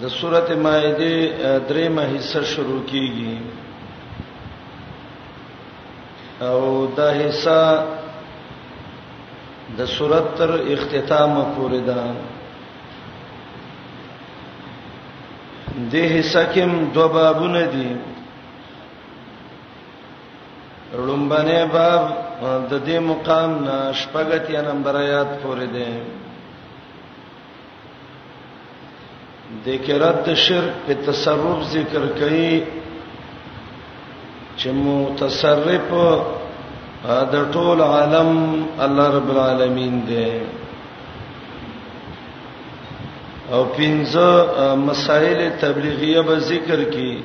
د سورته مائده دریمه حصہ شروع کیږي او دا حصہ د سورته تر اختتام پورې ده د حصہ کې دوه بابونه دي لومبنه باب د دې مقام نه شپږتیا نمبر آیات پورې ده د کرات د شرک په تصرف ذکر کړي چې متصرف د ټول عالم الله رب العالمین دی او پنځه مسائل تبلیغیه به ذکر کړي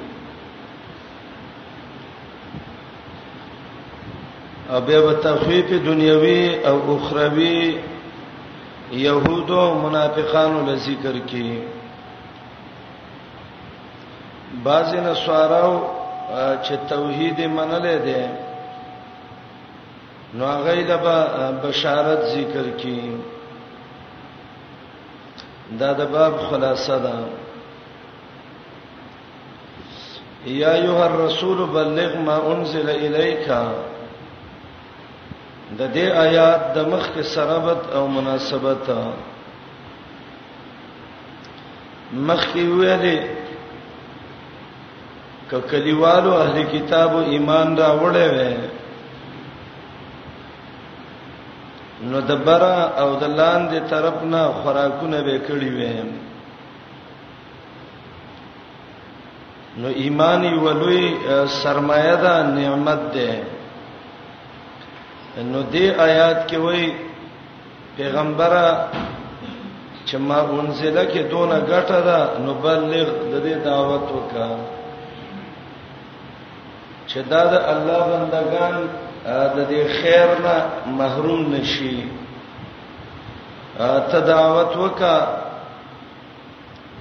او به تخفیف دنیوي او اخروی يهودو او منافقانو له ذکر کې بعضی نسواراو چې توحید منلې ده نو هغه د بشارت ذکر کی دا د باب خلاصه ده یا ایها الرسول بلغ ما انزل الیک د دې آیات د مخ کې سرابت او مناسبت مخ کې ویلې ک کلیوالو اهل کتاب ایمان را وړې وې نو د برا او د لاندې طرف نه خوراکونه به کړی وې نو ایمانی ولوی سرمایه ده نعمت ده نو دې آیات کې وایي پیغمبره چې ما انزله کې دونه ګټه ده نو بلغ د دې دعوت وکا چې دا د الله بندگان د دې خیر نه محروم نشي ته دعوت وکا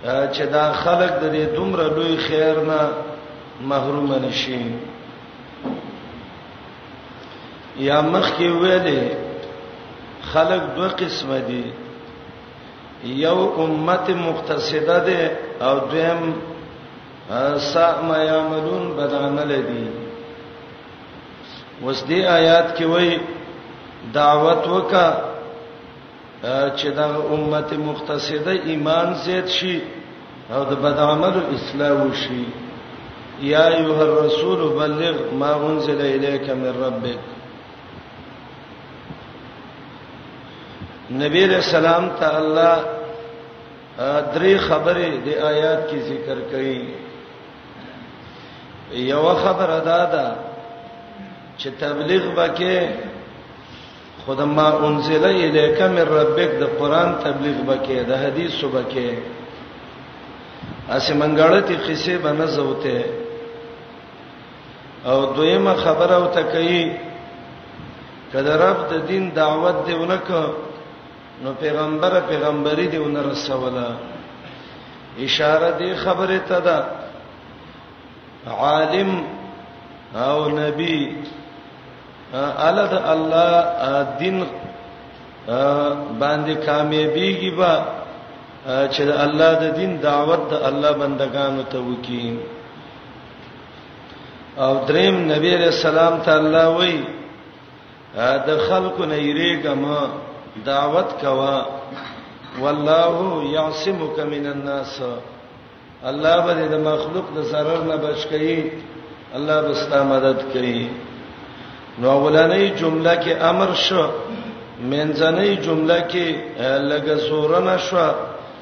چې دا خلک د دې دومره لوی خیر نه محروم نشي یا مخ کې ویلې خلق دوه قسمه دي یو امت مقتصده ده او دویم سا ما یعملون بدعمل دي وس دې آیات کې وای دعوت وکا چې دا امت مختصده ایمان زیات شي او د بد عملو اصلاح وشي یا ایه الرسول بلغ ما انزل الیک من ربک نبی رسول الله تعالی درې خبرې د آیات کې ذکر کړي یو خبر ادا ده چې تبلیغ وکې خود ما انزل الیک من ربک د قران تبلیغ بکې د حدیث وبکې اسې منګړتی قصې بنه زوته او دویمه خبره او تکئی کله رب د دین دعوت دی ونک نو پیغمبر پیغمبري دی ونرسوله اشاره دی خبره ته ده عالم او نبی اله د الله دین باندې کامیابیږي با چې د الله د دین دعوت د الله بندگانو ته وکي او دریم نبی رسول الله تعالی وای د خلکو نه یریګم دعوت کوا والله یعصمک من الناس الله به د مخلوق د zarar نه بچ کړي الله به ستاسو مدد کوي نو اولنې جمله کې امر شو منځنۍ جمله کې لګه سورنه شو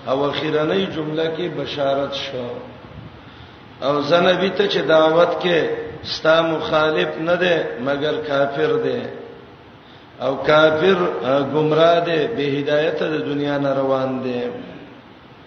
او اخیرنۍ جمله کې بشارت شو او زنبی ته چې دعوت کې ستا مخالف نه ده مګر کافر ده او کافر گمراه ده به هدایت د دنیا نه روان ده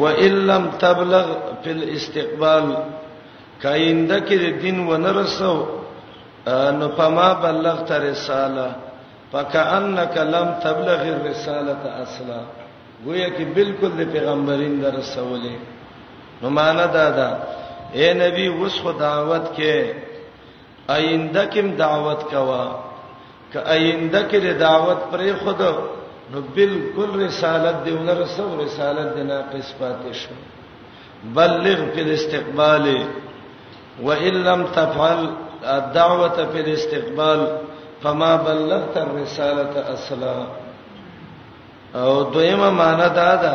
وان لم تبلغ فی الاستقبال کاینده کې د دین ونرسو نو پما بلغت رساله فکأنک لم تبلغ الرساله اصلا گویا کې بالکل د پیغمبرین در رسولې نو معنا دا ده اے نبی وسو دعوت کې آینده کې دعوت کوا که آینده کې دعوت پرې خود نو بالکل رسالت دی ولر سو رسالت دی ناقص پاتې شو بلغ فی الاستقبال وان لم تفعل الدعوه فی الاستقبال فما بلغت الرساله اصلا او دویمه معنا دا ده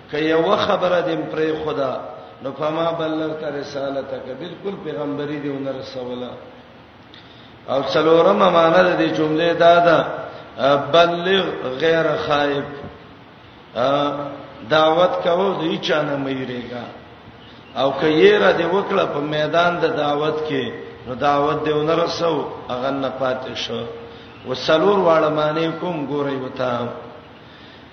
که یو خبره دیم پرې خدا نو فما بلغت رسالتک بالکل پیغمبري دی ونه رسوله او څلورم معنا د دې جملې دا ده بلغ غیر خائب دعوت کوو د هیڅ نه مېریږي او که یې را دی وکړه په میدان د دعوت کې نو دعوت دی ونه رسو هغه نه پاتې شو وسلور واړه معنی کوم ګورې وته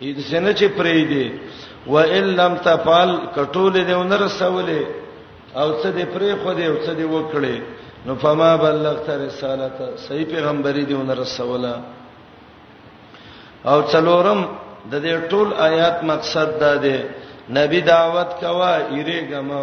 اې د سینه چې پرې دی و ان لم تفعل کټول دې ونر سوالې او څه دې پرې خو دې او څه دې وکړې نو فما بلغت رسالته صحیح پیغمبري دې ونر سواله او څلورم د دې ټول آیات مقصد دا دی نبی دعوت کوا ایره ګما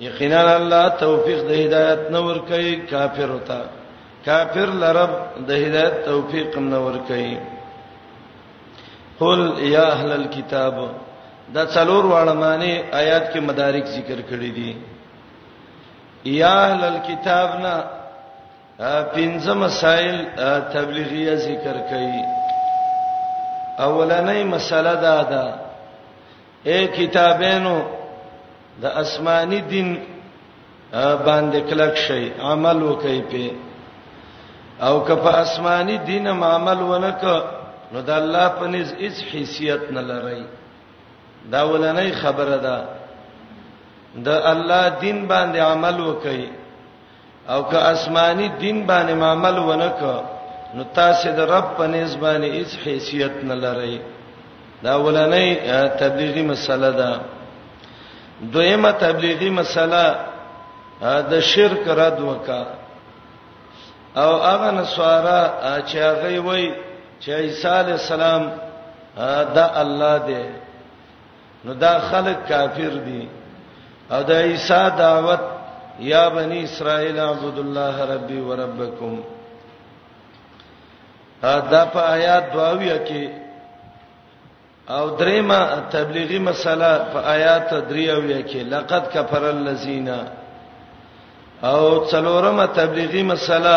یقینا الله توفیق د هدایت نور کوي کافر وتا کافر لرب د هدایت توفیق نور کوي قل یا اهل الكتاب دا څلور واړه معنی آیات کې مدارک ذکر کړی دي یا اهل الكتاب نه پنځه مسائل تبلیغیه ذکر کړي اولنې مسله دا ده اے کتابینو د آسماني دین باندې کلک شي عمل وکي په او که په آسماني دین عمل ونک نو د الله په نس هیڅ حیثیت نه لري دا ولنې خبره ده د الله دین باندې عمل وکي او که آسماني دین باندې معامل ونک نو تاسو د رب په نسبانه هیڅ حیثیت نه لرئ دا ولنې تبلیغي مسله ده دویمه تبلیغي مسله د شرک رد وکا او هغه نسوارا چې هغه وای چې عیسی علی السلام دا الله دی نو دا خلک کافر دي او د عیسی دعوت یا بنی اسرائیل عبد الله ربي وربکم دا په آیات دواویا کې او دریمه تبلیغی مسله په آیات دریویا کې لقد کفر الذین او څلورمه تبلیغی مسله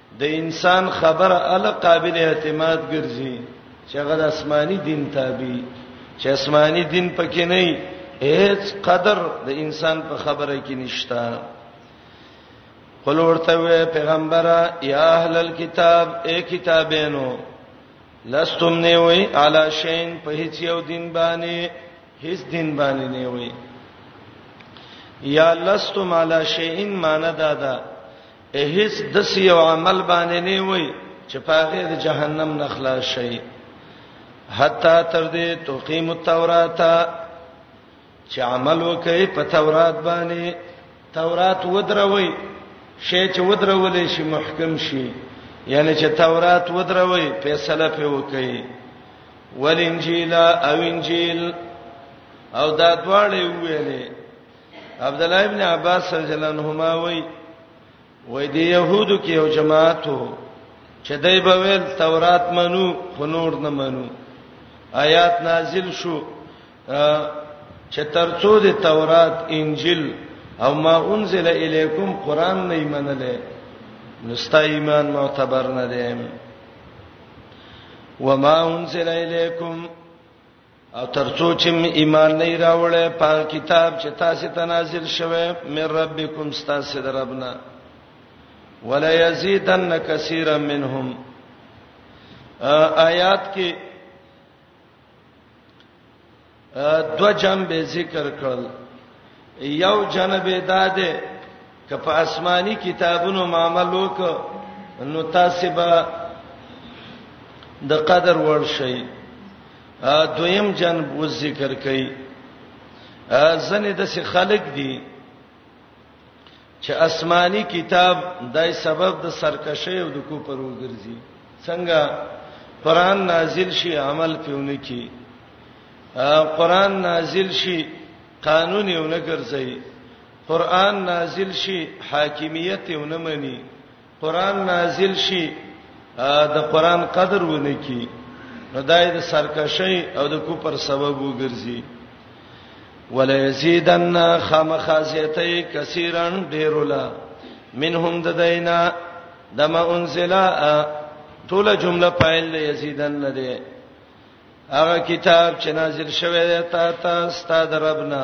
د انسان خبره ال قابل اعتماد ګرځي چې هغه د آسماني دین تابع چې آسماني دین پکې نه هیڅ قدر د انسان په خبره کې نشتا قل ورته وې پیغمبره یا اهل الكتاب اے کتابینو لستم نه وې علی شین په هیڅ یو دین باندې هیڅ دین باندې نه وې یا لستم علی شین معنی دا ده هیڅ دسی یو عمل باندې نه وای چې پاغه د جهنم نه خلاص شي حتا تر دې تقیم التورات چې عمل وکړي په تورات باندې تورات ودروي شی چې ودرولې شي محکم شي یعنی چې تورات ودروي فیصله په وکړي ولنجیل او انجیل او دا دواړه ویلې عبد الله ابن عباس رضی الله عنهما وای وای دی يهودو کې یو جماعت وو چې دای په ویل تورات منو خو نور نه منو آیات نازل شو چې ترڅو د تورات انجیل او ما انزل الیکم قران نه منلې نستا ایمان معتبر نه دی وما انزل الیکم او ترڅو چې ایمان نه راوړې په کتاب چې تاسو ته نازل شوه مې ربکم تاسو دربنا ولا یزیدن کثیرا منهم آیات کې دو جنبه ذکر کړل یو جنبه دا ده که په آسماني کتابونو معامل وک نو تاسو به د قدر وړ شئ دویم جنب و ذکر کړي ځنې د څه خلق دي چې آسماني کتاب دای سبب د سرکشي او د کو پر وګرځي څنګه قران نازل شي عمل پیونه کی قران نازل شي قانون یې ونګرځي قران نازل شي حاکمیت ونه مني قران نازل شي د قران قدر ونه کی نو دای د سرکشي او د کوپر سبب وګرځي ولا یزیدن خامخازیته کثیرن ډیرولا منهم د دینا دما انزلا ټوله جمله فاعل دی یزیدن نه دی هغه کتاب چې نازل شوی دی تا ته ستاد ربنا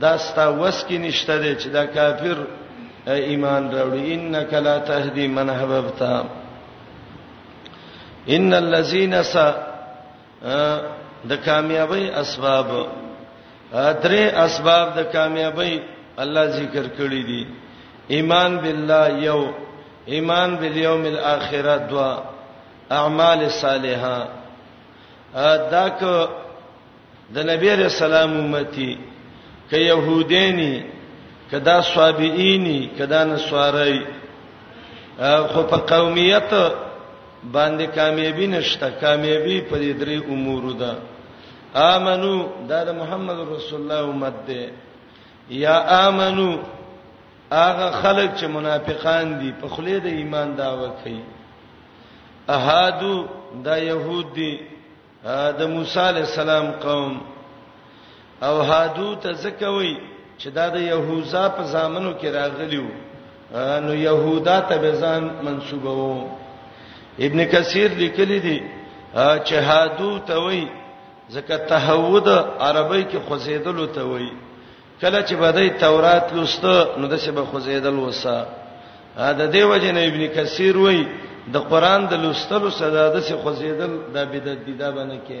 دا ستا وس کې نشته دی چې دا کافر ایمان راوړي انک لا تهدی من حببت ان الذين س د کامیابی اسباب درې اسباب د کامیابی الله ذکر کړی دي ایمان بالله یو ایمان بالیوم الاخره دوا اعمال صالحه دا که د نبی علیہ السلام امتی ک يهوديني کدا صابئيني کدا نسواري خو په قومیت باندې کامیابی نشته کامیابی په دې درې امور ده امنو دا د محمد رسول الله امت ده یا امنو هغه خلک چې منافقان دي په خله د ایمان داوا کوي احادو دا يهود دي د موسی علی السلام قوم او هادو ته زکوي چې دا د يهوذا په زامنو کې راغلیو نو يهودا ته به ځان منسوبو ابن کثیر لیکلی دی چې هادو ته وای زکه تهود عربی کې خوځیدلو ته وای کله چې بدای تورات لوسته نو د څه به خوځیدل وسه دا دی وجه نه ابن کثیر وای د قران د لوستلو صدا د څه خوځیدل د بدعت دی دا باندې کې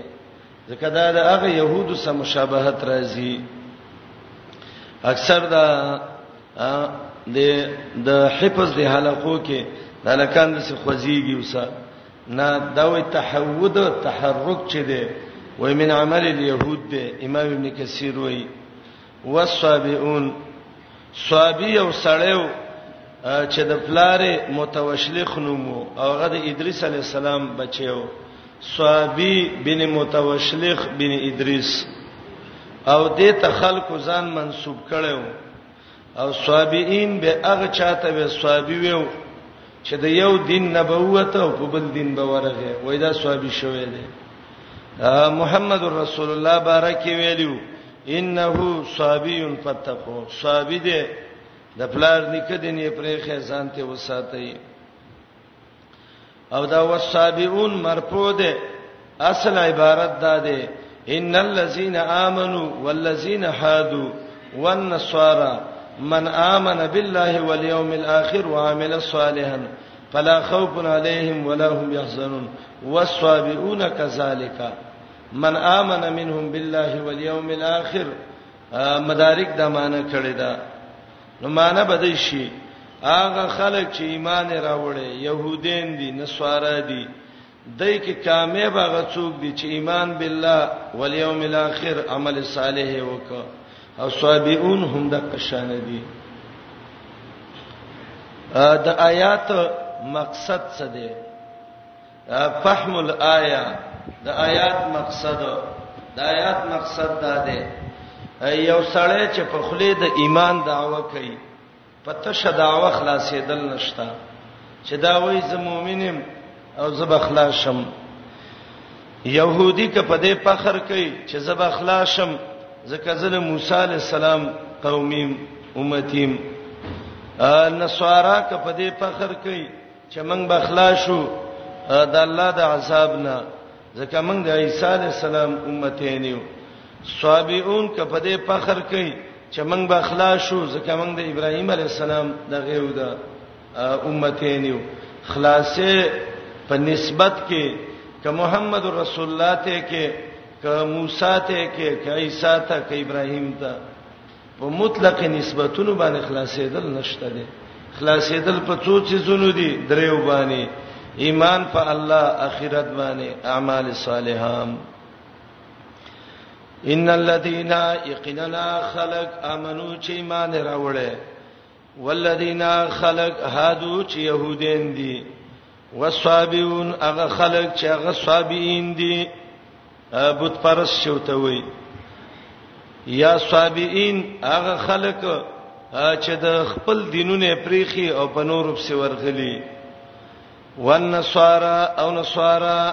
ځکه دا د هغه يهودو سره مشابهت راځي اکثر دا د د حفظ د حلقو کې د لکان د څه خوځيږي وسه نه دا وی تحود تحرک چې دی وای من عمل اليهود دی امام ابن کثیر وای والصابئون صابی او سړیو چې د پلارې متوشلخ نومو او غد ادریس علی السلام بچیو صابی بن متوشلخ بن ادریس او دې ته خلکو ځان منسوب کړو او صابئین به هغه چاته به صابی ویو چې د یو دین نبوت او په بل دین به ورغه وای دا صحابي شوی دی محمد رسول الله بارک ویلو انه صحابي فتقو صحابي دی د پلار نکدنې پرې خزان ته وساتئ او دا والصابئون مرفوع ده اصل عبارت دا ده ان الذين امنوا والذين هادوا والنصارى من امن بالله واليوم الاخر وعمل صالحا فلا خوف عليهم ولا هم يحزنون والصابئون كذلك من امن منهم بالله واليوم الاخر مدارک د معنی کړی دا نو معنی بدای شي هغه خلک چې ایمان راوړي يهودین دي نصارا دي دای کې کامیاب هغه څوک دي چې ایمان بالله والیوم الاخر عمل صالح وکړه او صابئون هم د قشان دي دا آیات مقصد څه دی فهم الايه د آیات مقصد د آیات مقصد دا دی یو سړی چې په خله د ایمان دعوه کوي په تشه دعوه خلاصېدل نشتا چې دا وایي زه مؤمنم او زه بخلاص شم يهودي که په دې فخر کوي چې زه بخلاص شم ځکه زه له موسی عليه السلام قومیم امتیم نصارا که په دې فخر کوي چې موږ بخلاشو د الله د عذاب نه ځکه موږ د عیسی علی السلام امتین یو صابئون کپدې فخر کوي چې موږ به خلاصو ځکه موږ د ابراهیم علی السلام د غیو د امتین یو خلاصې په نسبت کې ک محمد رسول الله ته کې ک موسی ته کې ک عیسی ته ک ابراهیم ته په مطلق نسبتونو باندې خلاصېدل نشته دي خلاصېدل په څو چیزونو دي دریو باندې ایمان په الله اخرت باندې اعمال صالحه ان الذين يقيننا خلق امنو چې ایمان راوړل والذین خلق هادو چې يهودین دي وصابئون هغه خلق چې هغه صابئین دي بت پرس شوته وي یا صابئین هغه خلق چې د خپل دینونه پریخي او په نور په سور غلي ون نصارا او نصارا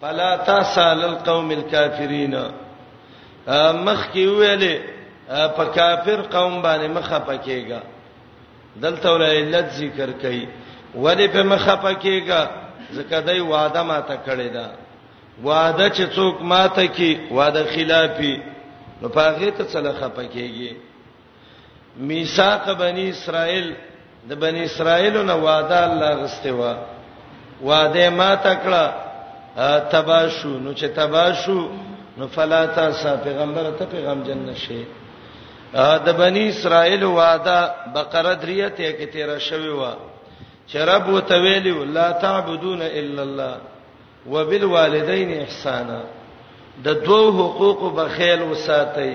فلا تسال القوم الكافرين مخ کې ویلې په کافر قوم باندې مخه پکېګا دلته ول علت ذکر کړي ولې په مخه پکېګا ځکه دای وعده ما ته کړې ده وعده چې څوک ما ته کی وعده خلافي نو پاغه ته څلخه پکېږي میثاق بنی اسرائیل د بنی اسرائیل نو وعده الله غسته وا وعده ما تکړه تباشو نو چې تباشو نو فلا تاسو پیغمبر ته پیغام جن نشي د بنی اسرائیل وعده بقره دریه ته کې تیر شوی و چې رب وتویل لا تعبدون الا الله وبالوالدین احسانا د دوو حقوق بخیل وساتئ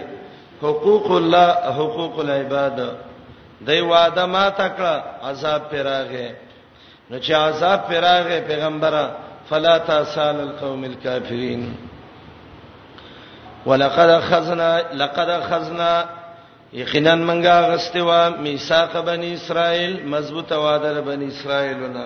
حقوق الله حقوق العباد دای وعده ما تکړه عذاب پراغه نو چې عذاب پراغه پیغمبره فلا تاسال القوم الكافرين ولقد اخذنا لقد اخذنا یقینا منګه غستوا میثاق بنی اسرائیل مضبوطه وعده بنی اسرائیلونه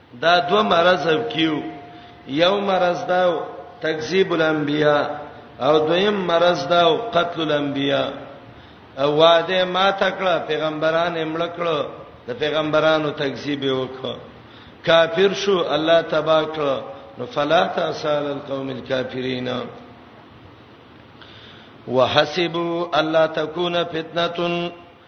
دا دوه مرز کیو یو مرز دا تکذیب الانبیاء او دویم مرز دا قتل الانبیاء او واده ما تکړه پیغمبران امړ کړو د پیغمبرانو تکذیب وکړو کافر شو الله تبا کړو نو فلا تاسال القوم الكافرین وحسبوا الله تكون فتنه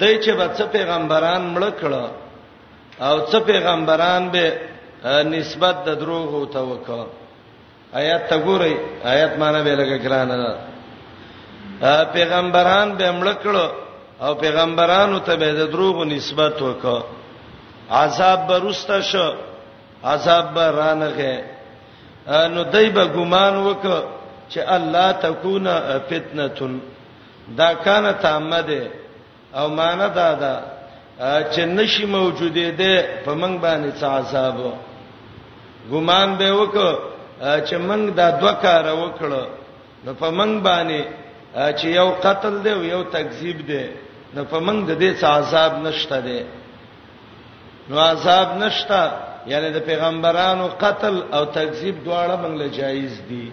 دای چې به څه پیغمبران مړ کړه او څه پیغمبران به نسبت د دروغ ته وکړه آیات ته ګورئ آیات معنی به لګه ګرانه ده پیغمبران به مړ کړه او پیغمبرانو ته به د دروغ نسبت وکړه عذاب برسته شو عذاب برانغه نو دای به ګمان وکړه چې الله تکونه فتنه دا کانه تامه ده او معنی دا ده چې نشي موجوده ده په من باندې څه عذاب ګمان به وکړه چې من دا دوه کار وکړو نو په من باندې چې یو قتل دی او یو تکذیب دی نو په من د دې څه عذاب نشته دی نو عذاب نشته یعنی د پیغمبرانو قتل او تکذیب دواړه موږ له جایز دي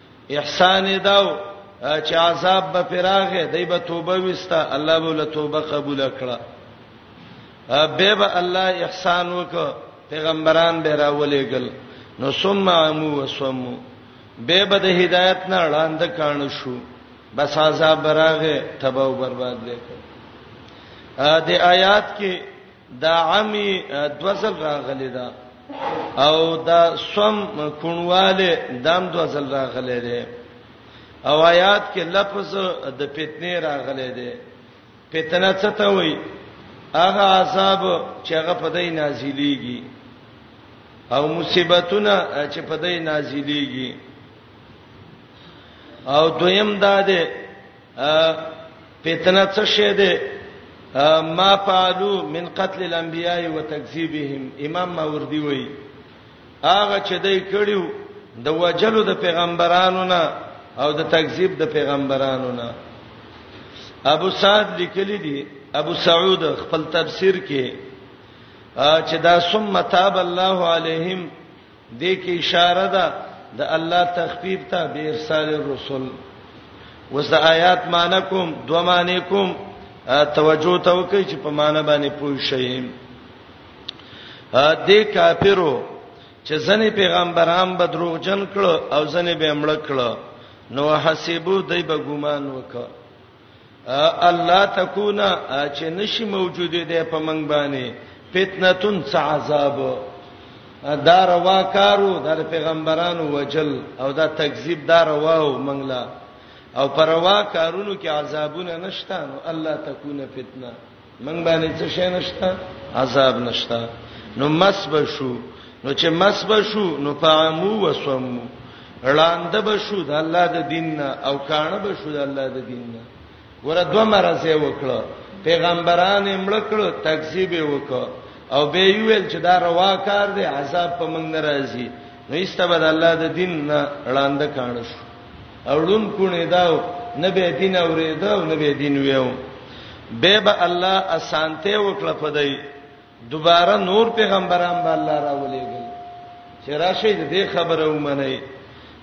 احسان یې داو چې عذاب به پراغه دی به توبه وستا الله به له توبه قبول کړه به به الله احسان وک پیغمبران به راولېګل نو ثم عمو وسمو به به د هدایت نه وړاندې کانو شو بس عذاب راغه تباہ او برباد وکړه د آیات کې دا عمی دوزل راغلی دا او دا سم کونواله دام دوزل راغلی دی او آیات کې لفظ د فتنې راغلی دی فتنه څه ته وایي هغه عذاب چې هغه په دای نازلېږي او مصیبتونه چې په دای نازلېږي او دویم دا ده فتنه څه شی ده ما فعلوا من قتل الانبیاء وتکذیبهم امام ماوردی وای هغه چې دای کړیو د وجلو د پیغمبرانو نه او د تکذیب د پیغمبرانو نه ابو سعد لیکلی دی ابو سعود خپل تفسیر کې چې دا ثم تاب الله علیهم دې کې اشاره ده د الله تخفیف ته به ارسال الرسل وس د آیات معنی کوم دوه معنی کوم توجه ته وکړئ چې په معنی باندې پوه شئ دې کافرو چې ځنې پیغمبران به دروغجن کړو او ځنې به مړ کړو نو حسیبو دای به ګومان وکړو الله تکون چې نشي موجوده ده په منګ باندې فتنتون څه عذاب دا روا کارو د پیغمبرانو وجل او دا تکذیب دا روا او منګلا او پروا کارونو کې عذابونه نشته نو الله تکونه فتنه موږ باندې څه شي نشته عذاب نشته نو مسب شو نو چې مسب شو نو فعمو وسمو لاند به شو د الله د دین نه او کانه به شو د الله د دین نه ګوره دوه مرزه وکړه پیغمبران امړ کړو تکذیب وکړه او به ویل چې دا روا کار دی عذاب په موږ ناراضي نو ایسته به د الله د دین نه لاند کانه شو او ړوند کونی دا نه به دین اوریدا او نه به دین ویو به به الله اسانته وکړه پدای دوباره نور پیغمبران به الله راولېږي چې راشي دې خبره ومني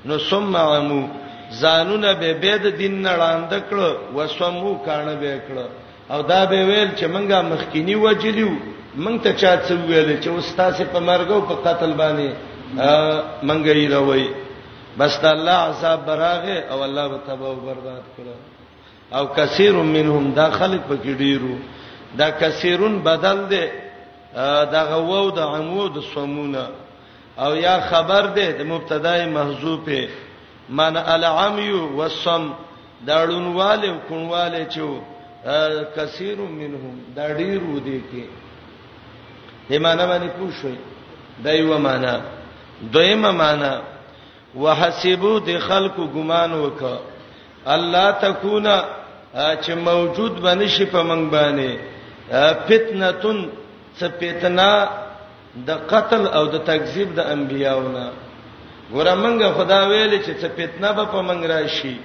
نو ثم عمو زانونه به به د دین نه لاند کړو وسمو کانه به کړو او دا به ویل چې منګه مخکینی وجلیو منګ ته چا څه ویل چې استاد په مرګ او په قتل باندې منګه یې راوي بس د الله عذاب براغه او الله به تباہ او برباد کړه او کثیر منهم دا خلق پکې ډیرو دا کثیرون بدل دی دا غوو د عمو د سمونه او یا خبر دی د مبتدا محذوفه من العمی والصم دا ړونواله او کونواله چې کثیر منهم دا ډیرو دی کې ایمانه باندې پوښوي دا یو معنا دویمه معنا وحسبو د خلکو ګمان وک الله تکونا چې موجود بنشي په منګ باندې فتنتون څه فتنه د قتل او د تکذیب د انبیاونه ګوره منګه خدا ویل چې څه فتنه به په منګ راشي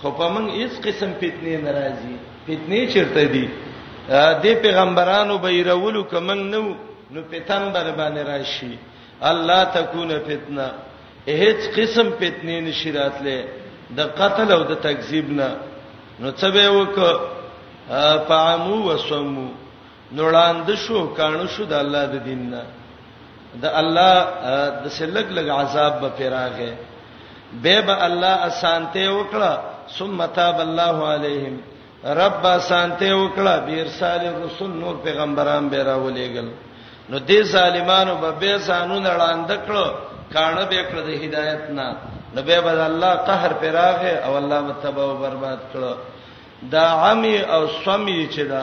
خو په منګ هیڅ قسم فتنه ناراضي فتنه چیرته دي د پیغمبرانو بیرولو کمنګ نو نو پتن بر باندې راشي الله تکونه فتنه هیڅ قسم فتنه نشی راتله د قتل او د تکذیب نه نو څه به وک فعمو وسمو نوړاند شو کانو شو د الله د دین نه د الله د سلګ لګ عذاب به پیراغه به به الله اسانته وکړه ثم تاب الله علیهم رب با سانته وکړه بیر سال رسول نور پیغمبران به راولېګل نو دې ظالمانو به به ځانو لړاند کړو کانه به کړ د هدایت نه نو به بد الله قهر پراغه او الله متبو برباد کړو دا عمی او سمی چې دا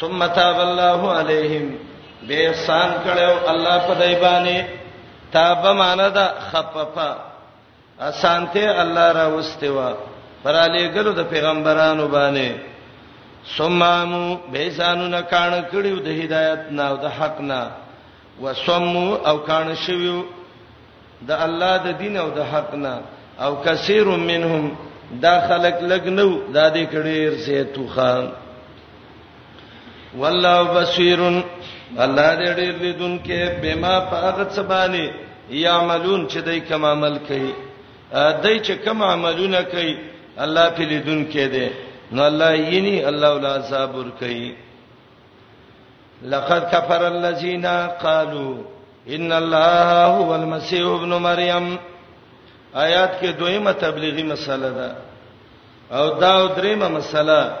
ثم تاب الله عليهم به احسان کړو الله په دای باندې تاب معنا دا خففا اسانته الله را واستوا پر علی ګلو د پیغمبرانو باندې ثم امو به ځانو نه کان کړیو د هدایت نه او د حق نه وسمو او کان شویو د الله د دین او د حق نه او کثیر منهم دا خلق لګنو دا دې کډیر سه توخه والله بصیر الله دې ډیر لیدونکې بما پاغه سبانی یعملون چې دای کوم عمل کوي دای چې کوم عملونه کوي الله په لیدونکې دې نو الله یینی الله ولا صبر کوي لقد كفر الذين قالوا ان الله هو المسيح ابن مريم آیات کې دویمه تبلیغي مسله ده او دا دریمه مسله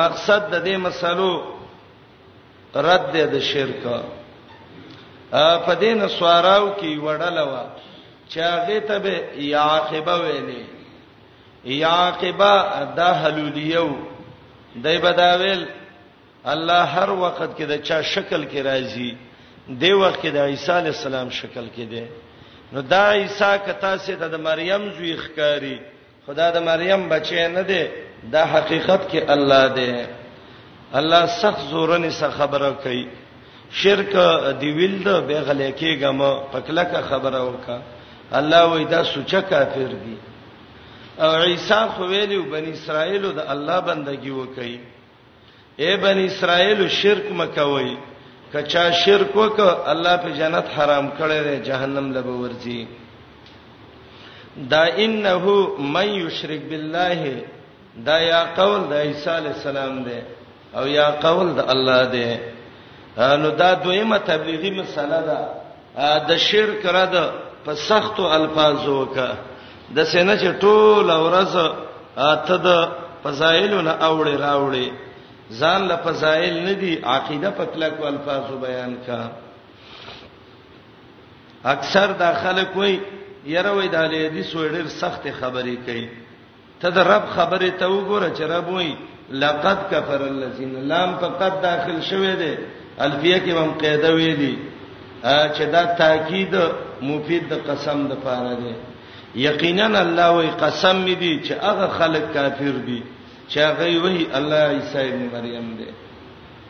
مقصد د دې مسلو رد دی د شرک په دې نسواراو کې وړلوا چې هغه ته به یاخبه ویلې یاقبا دا حلولیو دای بداویل الله هر وخت کې د چا شکل کې راځي دی وخت کې د عیسی علی السلام شکل کې دی نو دا عیسی کتا سي د مریم زوی ښکاری خدا د مریم بچی نه دی دا حقیقت کې الله دی الله سخت زورنې سره خبره کوي شرک دی ویل د بغل کېګم پکلکه خبره وکا الله وای دا سوچا کافر دی او عیسی خو ویلو بنی اسرائیل د الله بندگی وکي اے بنی اسرائیل شرک مکوي کچا شرک وک الله په جنت حرام کړي دی جهنم لبه ورځي دا انه من یشرک بالله دا یا قول د عیسی علی السلام دی او یا قول د الله دی نو دا دویمه تبلیغی مسله ده د شرک را ده په سختو الفاظو کا د سینه چې ټول ورځ ته د فضایل نه اوړي راوړي ځان له فضایل نه دی عقیده په کلک الفاظو بیان کا اکثر دا خلک وای یره وای د حدیث وړر سخت خبرې کوي ته د رب خبره ته وګوره چې رب وایي لقد كفر الذين لام فقط داخل شوه دی الفیه کې هم قاعده ویلي چې دا تاکید مفید د قسم د پاره دی یقینا الله وی قسم می دی چې هغه خلک کافر دي چې هغه وی الله عیسی ابن مریم دی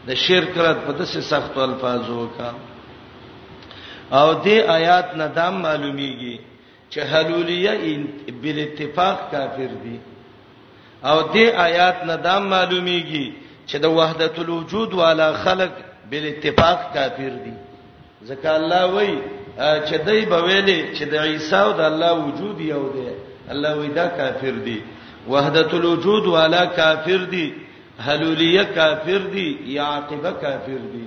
د شرک رات په دسه سخت الفاظو کا او دې آیات نه دا معلومیږي چې حلولیه بالاتفاق کافر دي او دې آیات نه دا معلومیږي چې د وحدت الوجود والا خلق بالاتفاق کافر دي ځکه الله وایي چې دای په ویلې چې د عیسی او د الله وجود یو دی الله وایي دا کافر دي وحدت الوجود والا کافر دي حلولیه کافر دي یا عاقبه کافر دي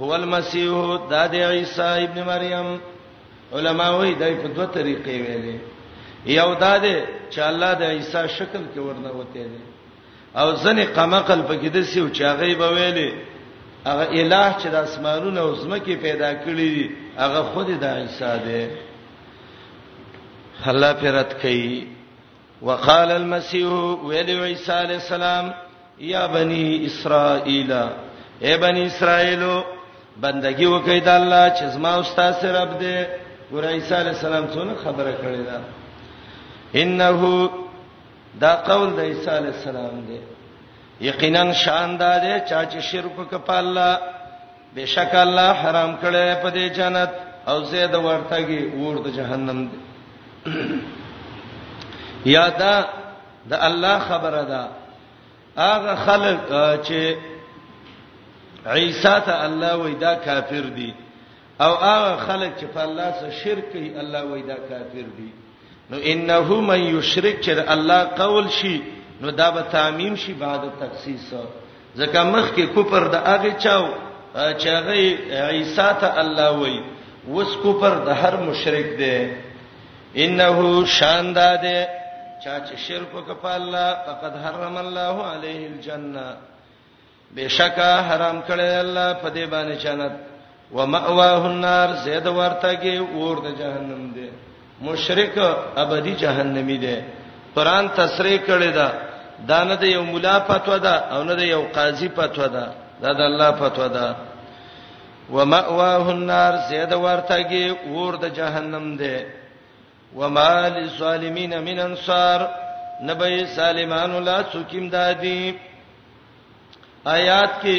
هو المسيح دا د عيسى ابن مريم علما وی دای په دوه طریقې ویلې یو دا ده چې الله د عيسى شکل کې ورنه وته دي او ځنې قمقل په کې د سیو چې هغه به ویلې هغه الٰه چې د اسمانونو او زمکه پیدا کړی دی هغه خود د عيسى دی الله پرد کوي وقال المسيح ویل عیسی علی السلام یا بنی اسرائیل اے بنی اسرائیلو بندگی وکړئ د الله چې زما او تاسو رب دې ګور عیسی علی السلام څونه خبره کړې ده انه دا قول د عیسی علی السلام دی یقینا شان دا دی چې شرک کپ الله بشک الله حرام کړی په دې جنت او زید ورتګي ور د جهنم دی یادا د الله خبره ده هغه خلک چې عیسی ته الله وای دا کافر دي او هغه خلک چې په الله سره شرک کوي الله وای دا کافر دي نو انه من یشرک چې الله قول شي نو دا به تعمیم شي بعد تخصیص ځکه مخ کې کوپر د هغه چاو چې هغه عیسی ته الله وای وس کوپر د هر مشرک دی انه شانداد چا چې شرک وکړ په الله فقد حرم الله علیه الجنه بشکا حرام کړی الله په دې باندې جنت و مأواه النار زید ورته کې اور د جهنم دی مشرک ابدی جهنمی دی قران تصریح کړی دا دا نه د یو مولا فتوا ده او نه د یو قاضي فتوا ده دا د الله فتوا ده و مأواه النار زید ورته کې اور د جهنم دی وما للظالمین من انصار نبی سالمانو لا څوکیم دادی آیات کې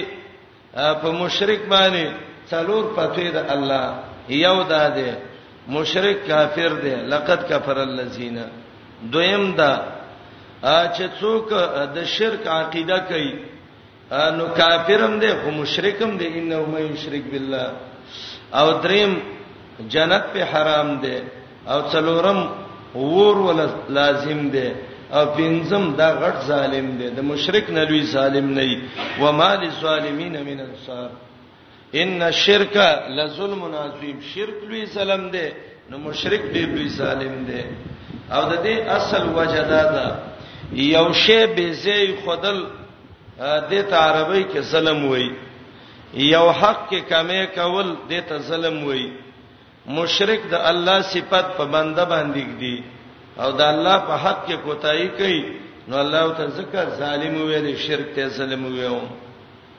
په مشرک باندې څلور پته ده الله یو ده ده مشرک کافر ده لقد کفر الذین دویم ده چې څوک د شرک عقیده کوي نو کافرم دی خو مشرکم دی انه مې یشرک بالله او دریم جنت په حرام دی او څلورم ور ول لازم دی او پنځم دا غټ ظالم دی د مشرک نه لوی ظالم نه وي و مال ظالمین من انصار ان الشرک لظلم عظیم شرک لوی ظلم دی نو مشرک ډیر لوی ظالم دی او د دې اصل وجدا ده یو شی به زی خدل د تعربی کې ظلم وای یو حق کې کمې کول د ته ظلم وای مشرک د الله صفت په بنده باندې دی او د الله په حق کې کوتای کوي نو الله ته ځکه ظالم ویل شرک ته ظلم ویو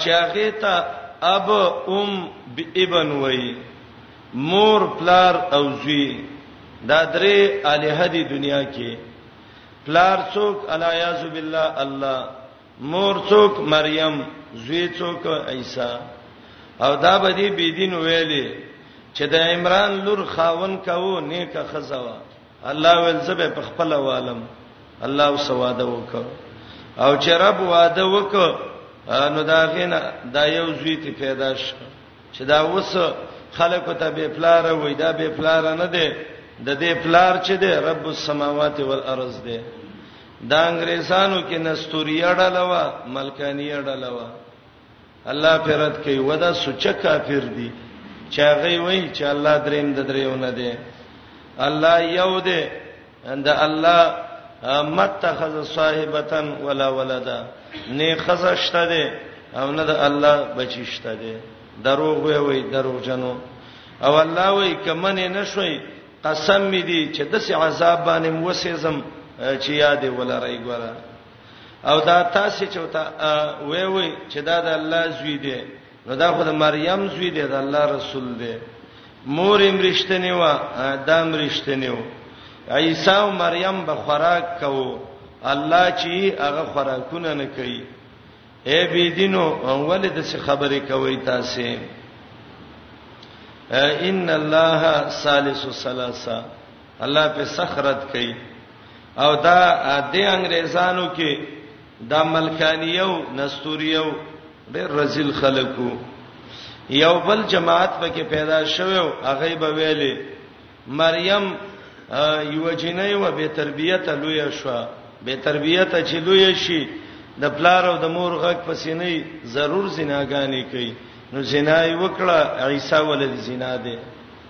چې هغه ته اب ام ابن وای مور پلار او زوی دا درې الہ دی دنیا کې پلار څوک الیاذ بالله الله مور څوک مریم زوی څوک عیسی او دا به دی بيدین ویلې چې د عمران لور خاون کاو نیکه خزوا الله ول زبه په خپل عالم الله وسواده وکړه او چې رب واده وکړه نو دا غینه دا یو زوی ته پیدا شو چې دا وس خلکو ته به پلار وې دا به پلار نه دی د دې پلار چې دی رب السماوات والارض دی دا انګريزانو کې نستوري اړه لوا ملکاني اړه لوا الله پرد کوي ودا سوچ کافر دي چا غي وای چې الله دریم د دریونه دي الله یو دي اند الله متخذ صاحبتن ولا ولدا نه خزشته دي او نه د الله بچیشته دي دروغ وای وای دروغ جنو او الله وای کمن نه شوي قسم می دي چې د سي عذاب باندې موسیزم چې یاد ولرای ګوره او دا تاسو چې وتا وې وې چې دا د الله زوی دی نو دا خو د مریم زوی دی د الله رسول دی مور یې مرشتنی و دا مرشتنی و عیسی او مریم به خوراک کوو الله چې هغه خوراکونه نه کوي اے بی دینو اول د څه خبرې کوي تاسو ان الله ثالث ثلاثه الله په سخرت کوي او دا د انګريزانو کې د ملکانیو نستوریو ډېر رزل خلکو یو بل جماعت پکې پیدا شوو هغه به ویلې مریم یو جنې و به تربیته لوی شو به تربیته چې لوی شي د پلار او د مور غږ پسې نه ضرور زناګانی کوي نو زنا یې وکړه عیسی ولې زنا ده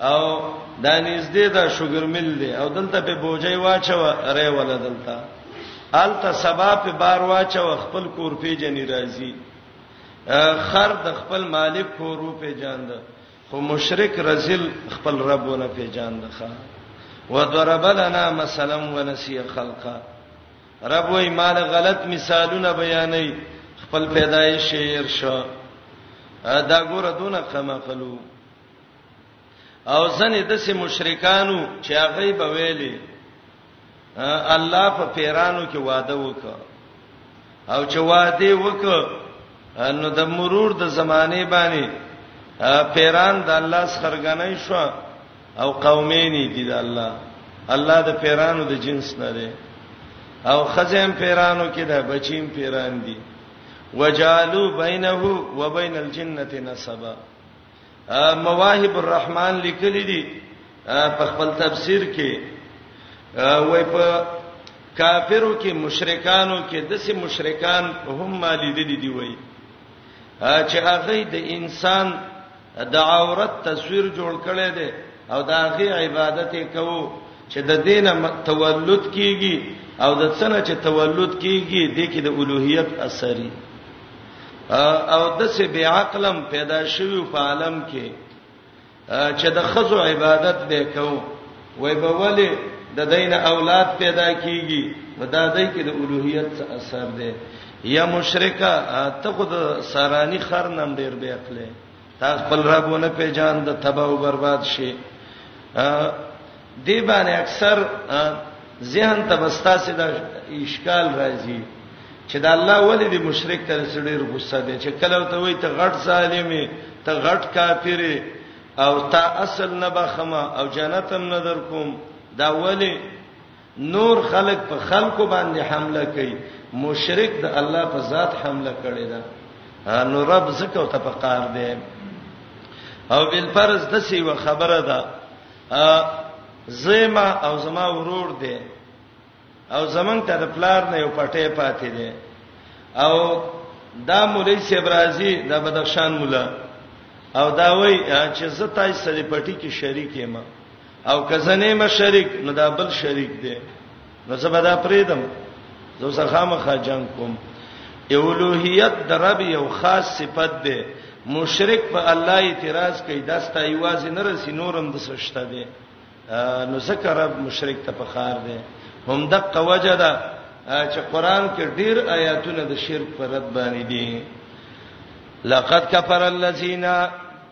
او دا نږدې دا شوګر مل دی او دلته په بوجي واچو ری ولا دلته الته سبا په بار واچو خپل کور په جنې راځي خر د خپل مالک کور په جاند خو مشرک رزل خپل ربونه په جاند ښا وضرب لنا مثلا ونسي خلقا رب وای مال غلط مثالونه بیانې خپل پیدایش شعر شو دا ګوره دونه کما قلو او ځنې د سه مشرکانو چې هغه به ویلي الله په پیرانو کې وعده وکړه او چې وعده وکړه نو د مرور د زمانه باندې پیران د الله سرګنۍ شو او قومین دي د الله الله د پیرانو د جنس نه دی او خزم پیرانو کې د بچیم پیران دي وجالو بینه وبین الجنه نسبا مواهب الرحمن لیکلی دی په خپل تفسیر کې وای په کافرو کې مشرکانو کې دسه مشرکان هم مالی دي دی وای چې هغه د انسان د عورت تصویر جوړ کړي دي او دا غي عبادت کوو چې د دینه تولد کیږي او د څنګه چې تولد کیږي د کې د اولوہیت اثرې او دسه بی عقلم پیدا شوی په عالم کې چې د خزو عبادت به کو وای به ولی د دین اولاد پیدا کیږي دا دای کې د اولوہیت اثر دی یا مشرکا ته خود سارانی خر نم ډیر به عقل تا خپل ربونه پیجان د تباہ او برباد شي دی باندې اکثر ذهن ته بستاسه د اشکال راځي چې دا الله ولې دی مشرک تر سړي غصه دی چې کله ته وای ته غټ ظالمي ته غټ کافر او تا اصل نه بخمه او جنتم نظر کوم دا ولې نور خلق په خلقو باندې حمله کوي مشرک د الله په ذات حمله کړي دا نو رب زکه ته په قار دی او بل فرض د سی و خبره ده زما او زما ورور دی او زمنګ ته د پلار نه یو پټه پاتې دی او دا مولوی صاحب راضی د بدخشان مولا او دا وای چې زه تاسو سره پټی کې شریک یم او کزنه ما شریک نو دا بل شریک دی نو زبر دا پریدم زو سره خامخا جنگ کوم اولوہیت د رب یو خاص صفت ده مشرک په الله اعتراض کوي دا ستا ایواز نه رسی نورم د سشته ده نو ذکر رب مشرک ته فخر ده هم دقه وجه ده چې قران کې ډیر آیاتونه د شرک پر رد باندې دي لقد کفر الذين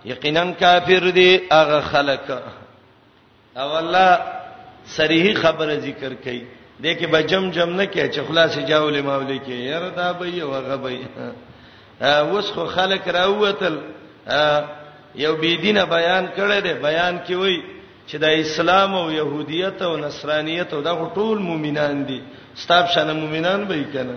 یقینا کافر دي هغه خلک او الله صریح خبره ذکر کړي دې کې به جم جم نه کې چې خلاص جاول ماولې کې ير دا به یو هغه به اوس خو خلک راوتل یو بی دینه بیان کړي دي بیان کې وای چې د اسلام او يهودیت او نصرانیت او دا ټول مؤمنان دي ستاب شنه مؤمنان به یې کنه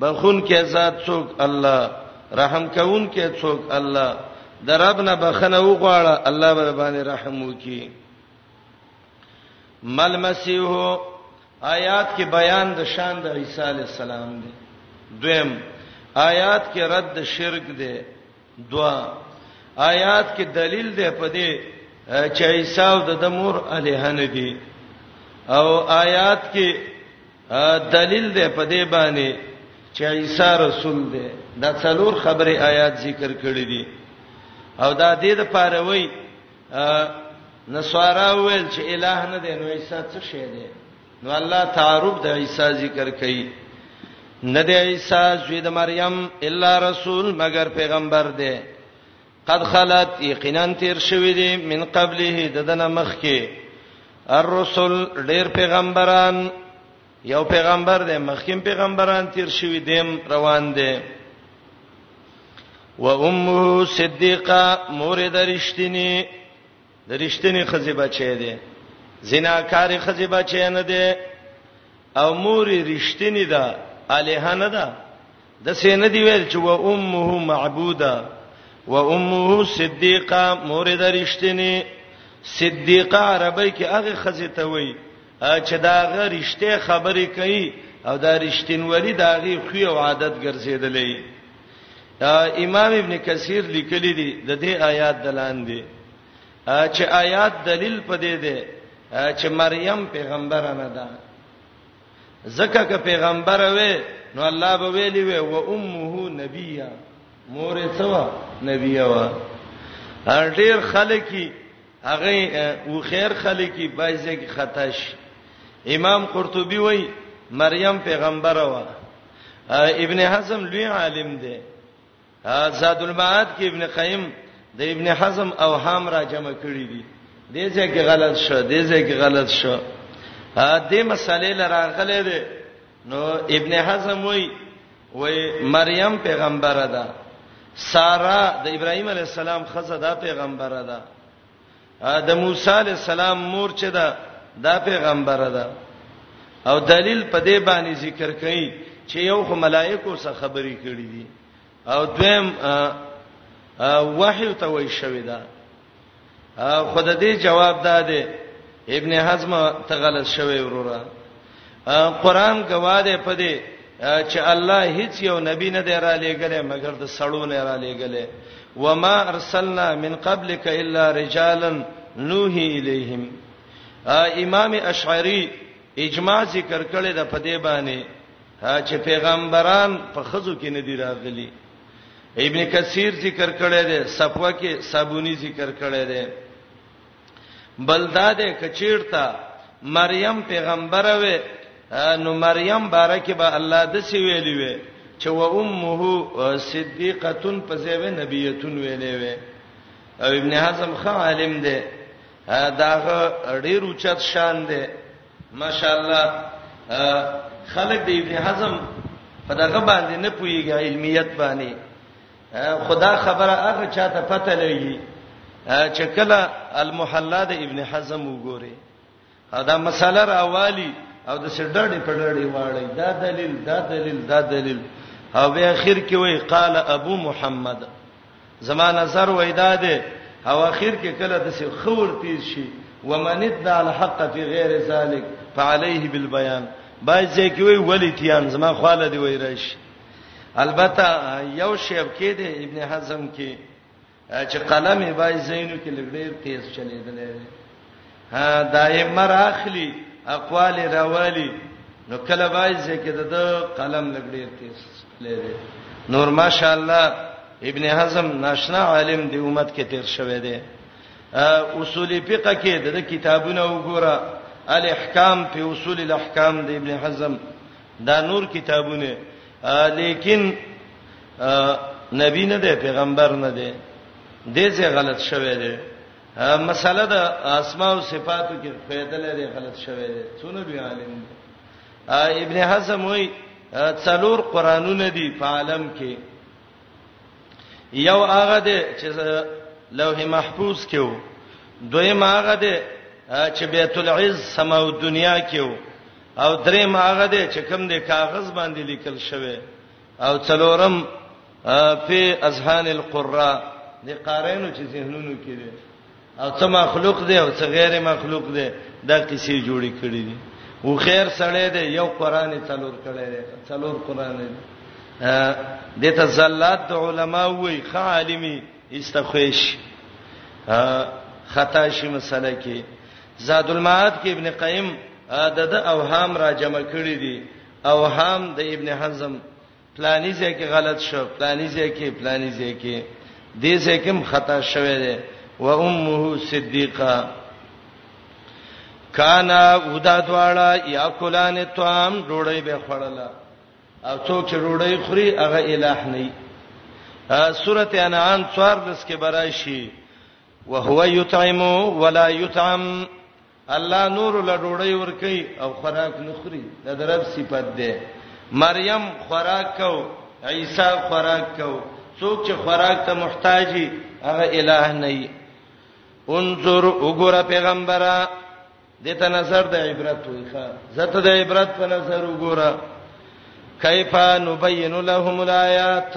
بخون کې ذات څوک الله رحم کون کې څوک الله د رب نه بخنه وغواړه الله به باندې رحم وکي مل مسیح آیات کې بیان د شان د عیسی علی السلام دی دویم آیات کې رد شرک دی دوا آیات کې دلیل دی په دې چې عیسی او د مور الہ نه دي او آیات کې دلیل دی په دې باندې چې عیسی رسول دی دا څلور خبره آیات ذکر کړې دي او دا دې د پاره وای نسوارا ویل چې الہ نه دی نو عیسی څه شی دی نو الله تعارف د عیسی ذکر کوي نه د عیسی زوی د مریم الا رسول مگر پیغمبر دی قد خلت یقینا تیر شوی دی من قبله د دنه مخ کې الرسل ډیر پیغمبران یو پیغمبر دی مخکیم پیغمبران تیر شوی دیم روان دی و امه صدیقه مور درشتنی د رښتینی خزی بچی دی زناکار خزی بچی نه دی او مور رښتینی ده الہ نه ده د سین دی ویل چې و امه معبوده و امه صدیقه مور د رښتینی صدیقه عربی کې هغه خزی ته وای چې دا غ رښتې خبرې کوي او دا رښتینولی دا غي خو عادت ګرځیدلې امام ابن کثیر لیکلی دی د دې آیات دلاندې چې آیات دلیل پدې ده چې مریم پیغمبر نه ده زکه که پیغمبر وې نو الله به ویلی وې و امه نبیه مور څه نبیه وا ډیر خلک هغه هوښیار خلک یې بعضې ځای کې خطا شي. امام قرطبي وایي مریم پیغمبره وه. ابن حزم لوی عالم دی. زاد المعاد کې ابن قیم د ابن حزم اوهام را جمع کړي دي. دې ځای کې غلط شو، دې ځای کې غلط شو. دې مسلې لراغلې ده نو ابن حزم وای وای مریم پیغمبره ده سارا د ابراهیم علی السلام خزه ده پیغمبره ده د موسی علی السلام مور چې ده دا پیغمبره ده او دلیل په دې باندې ذکر کړي چې یو خو ملائکو سره خبرې کړې دي او دویم وحی ته وای شوی دا خود دې جواب داده ابن حزم ته غلط شوی وروره قران گواهه پدې چې الله هیڅ یو نبی نه دی را لېګلې مګر د سړو نه را لېګلې وما ارسلنا من قبلک الا رجالا نوحي الیهم امام اشعری اجماع ذکر کړي د پدې باندې چې پیغمبران په خزو کې نه دی راغلي ابن کثیر ذکر کړي دي صفوه کې صابونی ذکر کړي دي بلداد کچیرتا مریم پیغمبر وې نو مریم بارکه به الله د سی ویلی وې چې و امه صدیقه په ځای نبیتون ویلې وې او ابن حزم خالم ده دا ډیر اوچت شان دی ماشاءالله خلک د ابن حزم په دغه باندې نه پويږي علمیت باندې خدا خبره هغه چاته پته لګي چې کله المحلا د ابن حزم وګوري دا مسله راوالي او د سړډې په ډړې واړی دا دلیل دا دلیل دا دلیل او به اخر کې وای قال ابو محمد زما نظر وای دا دی او اخر کې کله د څه خور تیز شي ومن ادعى الحق في غير ذلك فعليه بالبيان بای ځکه وی ولی تیان زما خاله دی وای راشي البته یو شیب کې دی ابن حزم کې چې قلم بای زینو کې لګډیر تیز چلیدلې دائمه راخلی اقوال راوالی نو کله وای چې کده د قلم لګ ډیر تیز لري نور ماشاءالله ابن حزم ناشنا عالم دی امت کې تیر شوی دی اصول فقه کې د کتابونو وګوره الاحکام په اصول الاحکام د ابن حزم دا نور کتابونه لیکن نبی نه دی پیغمبر نه دی دې څه غلط شوی دی مسله د اسماء او صفاتو کې فائدہ لري غلط شوی دی څونه دی عالم دی ابن حزم وای څلور قرانونه دي په عالم کې یو هغه دی چې لوح محفوظ کې وو دویم هغه دی چې بیت العز سما او دنیا کې وو او دریم هغه دی چې کوم دی کاغذ باندې لیکل شوی او څلورم په اذهان القراء د قارینو چې ذهنونو کې دي او څه مخلوق دی او څه غیر مخلوق دی دا کیسې جوړې کړې دي او خیر سره دی یو قران څلور کړي دی څلور قران دی د ته زلات د علما وی خالمی استخویش خطا شي مسله کې زاد المعاد کې ابن قیم د د اوهام را جمع کړی دی اوهام د ابن حزم پلاني ځای کې غلط شو پلاني ځای کې پلاني ځای کې دې ځای کې خطا شوه دی و امه صدیقه کانا ودا دواړه یا کولان توام ډوړی به خړله او څوک چې ډوړی خوري هغه الہ نه سورته انعام 14 کې براشي وهو یطعم ولا یطعم الله نورو له ډوډۍ ورکوي او خوراک نه خوري دا د رب صفت ده مریم خوراک کو عیسی خوراک کو څوک چې خوراک ته محتاجي هغه الٰه نه وي انظر وګوره پیغمبره دته نظر د عبرت ویخه زته د عبرت په نظر وګوره کیفا نبین لهم الایات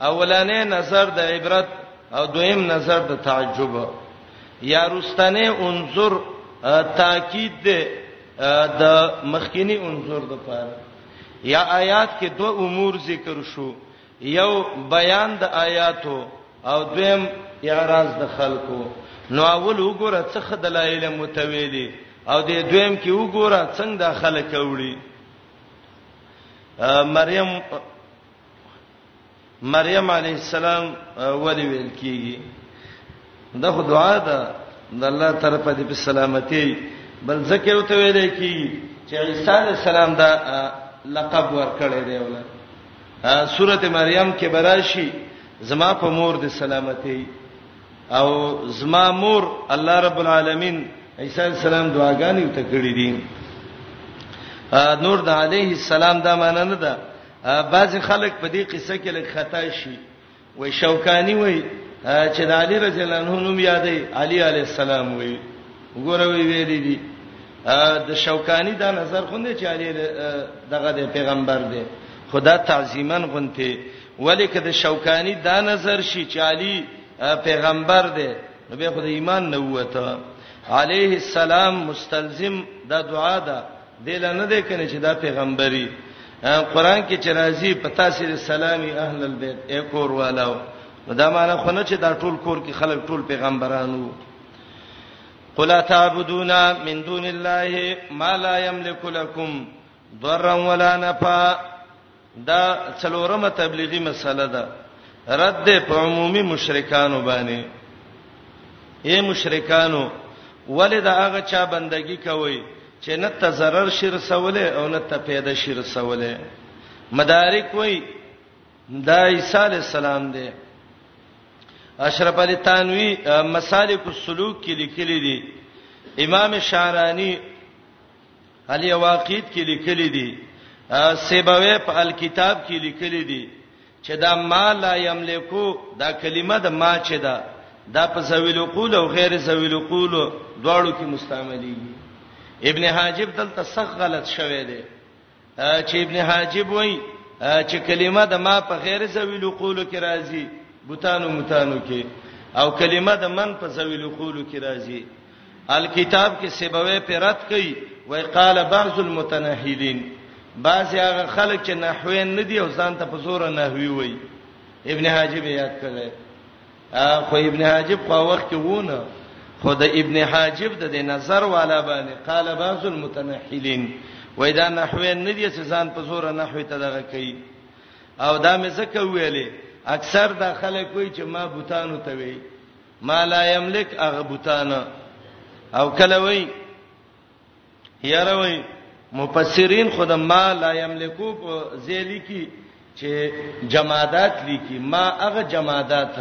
اولنې نظر د عبرت او دویم نظر د تعجب یا رستنه انظر تاکید ده د مخکینی انظر د پاره یا آیات کې دوه امور ذکر شو یو بیان د آیاتو او دویم اعراض د خلکو نو اول وګوره څه خدلایل متویلی او د دویم کې وګوره څنګه د خلک وړي مریم مریم علی السلام ولی ویل کیږي دا خو دعا ده د الله طرفه دې په سلامتی بل ځکه یو ته ویل کیږي چې عیسی علی السلام دا لقب ورکړی دی ولا سورته مریم کې براشي زما په مور دې سلامتی او زما مور الله رب العالمین عیسی علی السلام دعاګانې ته کړې دي نور د علیه السلام دا معنی نه ده بعضی خلک په دې قصه کې لږ خطا شي وای شوکانی وای چې د علی رضی الله عنه نوم یادې علی علی السلام وای وګوره وی ویل دي د شوکانی دا نظر خوندې چې علی دغه د پیغمبر دی خدا تعظیمن غونته ولیک د شوکانی دا نظر شي چې علی پیغمبر دی نو به خدای ایمان نه وته علیه السلام مستلزم دا دعا ده دل نه ده کنه چې دا پیغمبري قران کې چې راځي په تاسو د سلامي اهل البيت اي کور والو دا معنی خو نه چې دا ټول کور کې خلک ټول پیغمبرانو قل تعبدون من دون الله ما لا يملك لكم ضرا ولا نفعا دا څلورمه تبلیغي مسله ده رد په عمومي مشرکانو باندې اے مشرکانو ولې دا هغه چا بندگی کوي چې نه ته zarar شي رسوله او نه ته پیدا شي رسوله مدارک وای دا عیسی علی السلام دی اشرف علی تنوی مسالک السلوک کې لیکلي دي امام شعرانی علي واقید کې لیکلي دي سیبوی په الکتاب کې لیکلي دي چې دا ما لا یملکو دا کلمه د ما چې دا دا په زویل قول او غیر زویل قول دواړو کې مستعملي ابن حاجب دلته سخ غلط شوی دی چې ابن حاجب وای چې کلمه د ما په غیر زویل قول کې راځي بوتانو متانو کې او کلمه د من په زویل قول کې راځي الکتاب کې سیبوی پرات کوي وای قال بعض المتنهدین بعضی هغه خلک چې نحوین ندي او ځان ته په زور نحوی وای ابن حاجب یاد کړل خو ابن حاجب په وخت کې وونه خو د ابن حاجب د نظر والا باندې قال بعض المتنحلين وای دا نحوی نه دي چې ځان په زور نحوی ته دغه کوي او دا مې څه کوي اکثر دا خلک وای چې ما بوتانو ته وای ما لا یملک هغه بوتان او کله وای یاره وای مفسرین خود ما لا یملکو په ذیلی کی چې جمادات لیکي ما هغه جمادات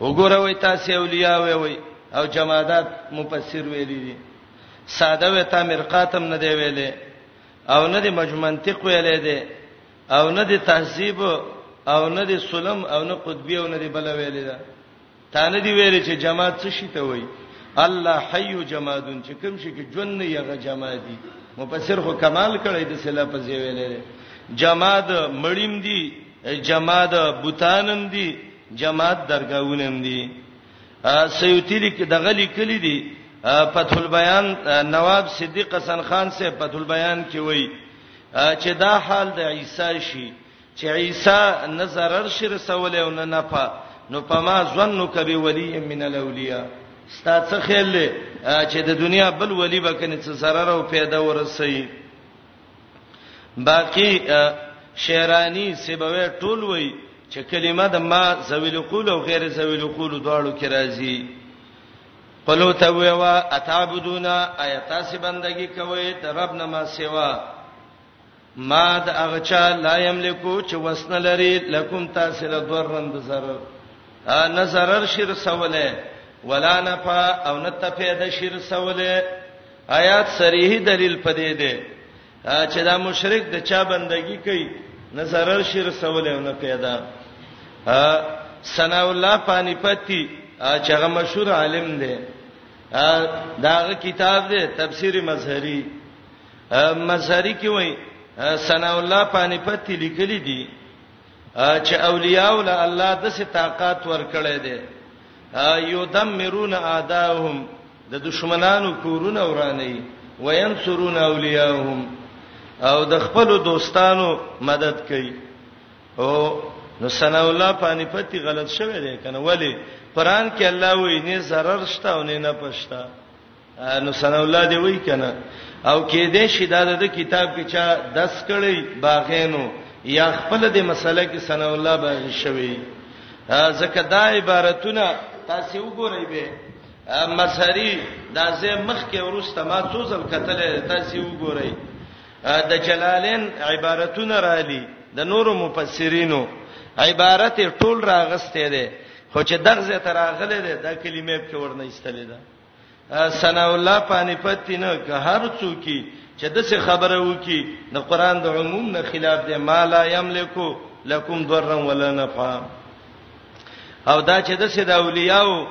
وګوره وای تاسو اولیاء وای وای او جمادات مفسر ویلی دي ساده وې تا مرقاتم نه دی ویلې او نه دی مجمنطق ویلې دی او نه دی تهذیب او نه دی سلم او نه قطبی او نه دی بل ویلې ده تا نه دی ویل چې جماد څه شي ته وای الله حي جمادون چې کوم شي کې جون نه یغه جمادي مفسر خو کمال کړی د سلا په ځای ویلې جماد مړیم دی جماد بوتانم دی جماد درگاونم دی سیوتی لیک دغه لیکلی دی فتح البیان نواب صدیق حسن خان سے فتح البیان کې وای چې دا حال د عیسی شي چې عیسی نه ضرر شي رسولی او نه نفع نو پما ظنک بولی من الاولیاء ستا څه خیال دی چې د دنیا بل ولی به کني څه ضرر او پیدا ورسي باقی شعرانی سیبوی ټول وای چې کلمه د ما زویل قول او غیر زویل قول دواړو کې راځي قلو ته ویوا اتعبدونا ایتاس بندگی کوي ته رب نما سیوا ما د اغچا لا یملکو چې وسنه لري لکم تاسو له ضررن د zarar نه zarar شر سواله ولا نفع او نه تفیده شر سواله آیات صریح دلیل پدې ده چې دا مشرک د چا بندگی کوي نه zarar شر سواله او نه پیدا ثنا الله پانی پتی چې هغه مشهور عالم دی داغه کتاب دی تفسیر مظهری مظهری کې وای ثنا الله پانی پتی لیکلی دی چې اولیاء ول الله د څه طاقت ورکړی دی یدمرون اعداهم د دشمنانو کورونه وراني وینصرون اولیاءهم او د خپل دوستانو مدد کوي او نو ثنا الله پانی پتی غلط شوی دی کنه ولی قران کې الله وایي نه zarar شته او نه نه پښتا نو سنا الله دی وای کنه او کې دې شي دا د کتاب کې چا دس کړي باغینو یا خپل د مسله کې سنا الله باغ شوی ځکه دا عبارتونه تاسو وګورئ به مسری دا زه مخ کې ورسته ما څو ځل کتل تاسو وګورئ د جلالین عبارتونه را لې د نورو مفسرینو عبارت ټول راغسته ده خو چې دغه زه تراغله ده د کلمې په ورنه ایستلې ده ثنا الله پانی پتی نه که هر څوکي چې د څه خبره وکي د قران د عموم نه خلاف دی ما لا یملکو لکم ضرا ولا نفع او دا چې د څه د اولیاءو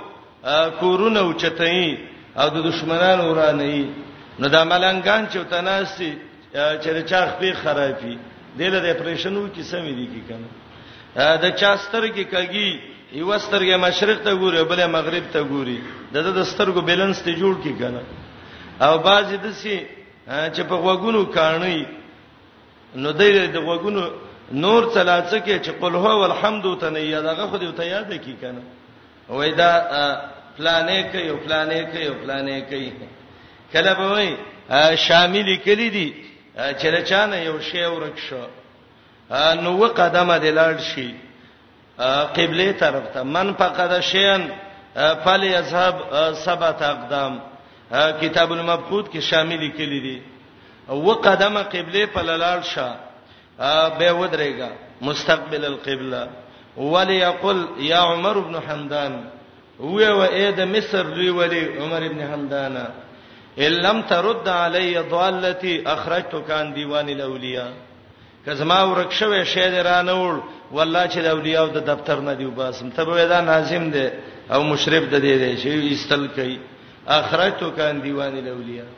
کورونه اوچتای او د دشمنانو ورانه نو دا ملنګان چې تناسي چر چا خپې خرابي دله د اپریشن وو کې سمې دي کې کنه د چا سترګې کږي یو سترګې مشرق ته ګوري بل مغرب ته ګوري د د سترګو بیلانس ته جوړ کې کنه او بعضی د سي چې په وګونو کاني نو د د وګونو نور څلاڅکه چې قل هو الحمد ته نه یادغه خو دې ته یاد کی کنه وای دا پلانې کوي پلانې کوي پلانې کوي کله به وای شامل کلی دي چې رچانه یو شی ورک شو نو و قدمه د لاړ شي قبله طرف ته من فقد شیان فل یذهب سبت اقدام کتاب المبخوت کې شامل کلی دي و قدمه قبله په لاړ شه به ودرېګا مستقبل القبلة وليقل يا عمر ابن حمدان وی و اې د مصر لوی ولی عمر ابن حمدان ان لم ترد علی ضالتی اخرجت کان دیوان الاولیاء کزما ورک شوه شه درانول والله چې د اولیاء د دفتر نه دی وباسم ته به دا ناظم دی او مشرف د دې دی چې استل کوي اخرجت کان دیوان الاولیاء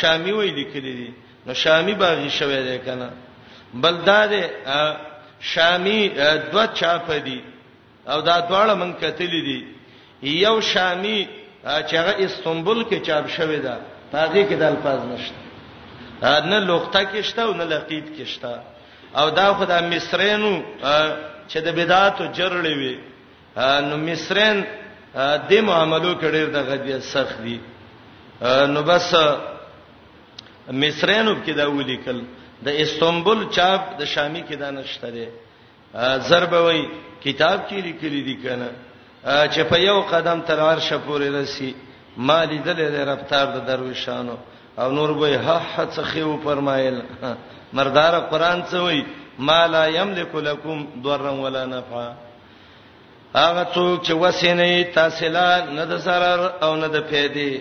شامی وی لیکلی دی نو شامی باغی شوه دی کنه بل دا دی شامی دو چاپ دی او دا دواړه من کتلی دی یو شامی چې هغه استنبول کې چاپ شوی دا هغه کې د الفاظ نشته نه لوخته کې شته او نه لقید کې شته او دا خدای مصرینو چې د بدعاتو جرړې وي نو مصرین د معاملو کې ډېر د غدیه سخت دي نو بس مصرینو کې دا ولیکل د استنبول چاپ د شامی کې دا نشته دی زربوي کتاب کې لیکلي دي کنه چې په یو قدم تر عرش پورې رسی ما لیدل د رفتار د درویشانو او نور به هه هڅه خو فرمایل مردار قران څه وای ما لا یملک لکم ضرا ولا نفع هغه څوک چې وسینې تاسو لا نه د zarar او نه د پیدې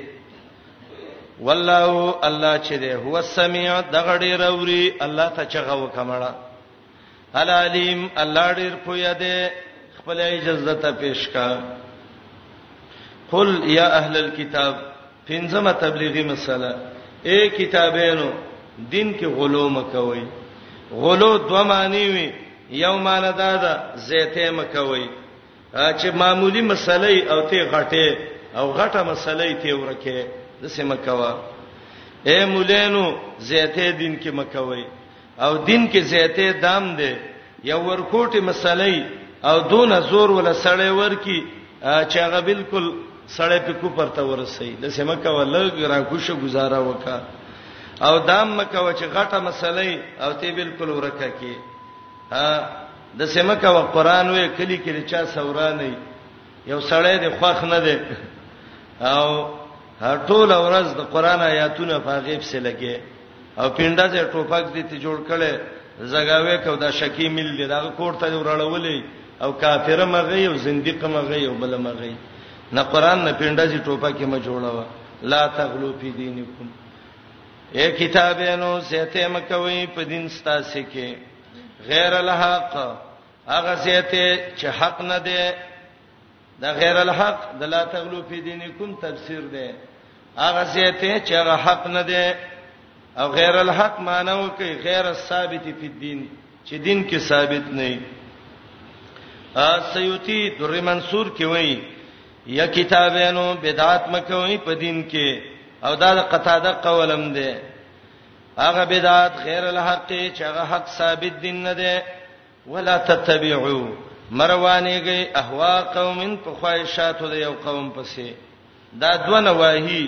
والله الله چې دی هو السميع دغه ډیر اوري الله ته چغه وکمړه العلیم الله ډیر پوی دی خپل اجازه ته پیش کا قل یا اهل الكتاب پنځمه تبلیغی مسله اے کتابینو دین کې غلو مکوي غلو دوه معنی وي یو معنی دا ده زیته مکوي چې معمولی مسله او ته غټه او غټه مسله ته ورکه د سیمه کوا اے مولانو زیته دین کې مکوي او دین کې زیته دام دی یو ورکوټه مسله او دون زور ول سړی ورکی چې هغه بالکل سړی په کو پرته ورسي د سیمه کوا لګ را کوشه گزاره وکا او دام مکوي چې غټه مسله او ته بالکل ورکه کې دسې مه کوه قران وې کلی کې د چا سورا نه وي یو سړی د خوخ نه دی او هر ټول ورځ د قران آیاتونه په غیب سره لګي او پینډه ته ټوپک دي ته جوړ کړي زګاوي کو دا شکی مل دي دا کوړ ته ورړولې او کافر مغه یو زنديق مغه یو بل مغه نه قران نه پینډه دي ټوپک ما جوړوا لا تغلو فی دینکم اے کتابینو سهته مکوي په دین ستاسو کې غیر الحق هغه سیته چې حق نه دی دا غیر الحق د لا تغلو فی دینکم تفسیر دی هغه سیته چې هغه حق نه دی او غیر الحق معنی وکي غیر ثابت فی الدین چې دین کې ثابت نه وي سیوتی در منصور کې وایي یا کتابینو بدعت مکوئ په دین کې او دا د قطاده قولم دی هغه بدعت غیر الحق چې هغه حق ثابت دین نه دی ولا تتبعوا مروانېږي اهوا قومن په خواهشاتو د یو قوم پسې دا دوه نواهی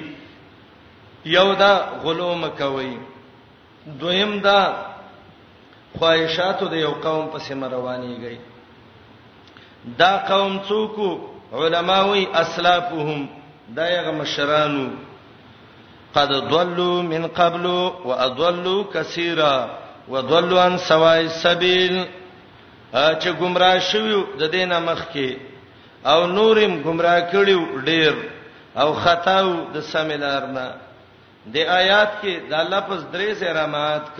یو دا غلو مکوي دویم دا خواهشاتو د یو قوم پسې مروانېږي دا قوم څوک علماوی اسلافهم دا یغه مشرانو قد ضلوا من قبل واضلوا كثيرا وضلوا عن سواء السبيل چې گمراه شوی د دینه مخ کې او نورم گمراه کړیو ډیر او خطاو د سمیلارنا د آیات کې دا لفظ درې سره مات ک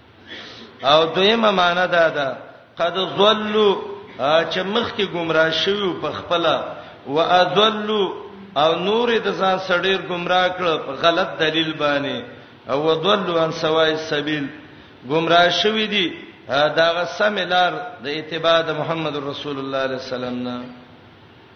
او دویمه معنا دا ده قد ضلوا چې مخکې گمراه شوی په خپل او اضلوا او نور د ځان سړیر گمراه کړ په غلط دلیل باندې او وضلوا عن سواء السبيل گمراه شوی دي داغه سملار د اتباع د محمد رسول الله صلی الله علیه وسلم نه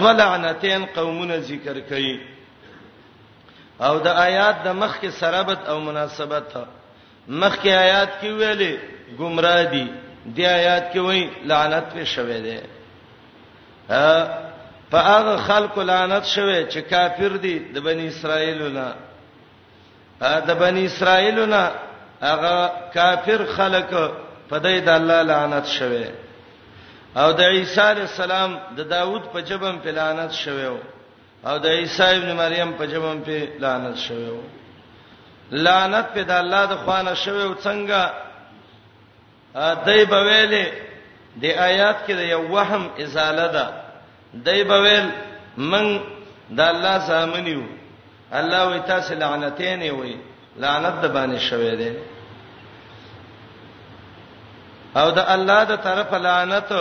دو لعنتین قومونه ذکر کړي او د آیات د مخ کې سرابت او مناسبت مخ کې آیات کې ویلې گمراه دي د آیات کې وایي لعنت په شوه دی په هغه خلکو لعنت شوه چې کافر دي د بنی اسرائیلو نه د بنی اسرائیلونه هغه کافر خلک په دای د الله لعنت شوه او د عیسی علی السلام د داوود په جبم په لعنت شوه او د عیسی ابن مریم په جبم په لعنت شوه لعنت په د الله د خوانه شوه څنګه دای په ویلې د آیات کې د یو وهم ازاله ده دای په ویل من د الله سامنیو الله وی تاسو لعنتین وی لعنت د باندې شوه دی او د الله د طرف لعنت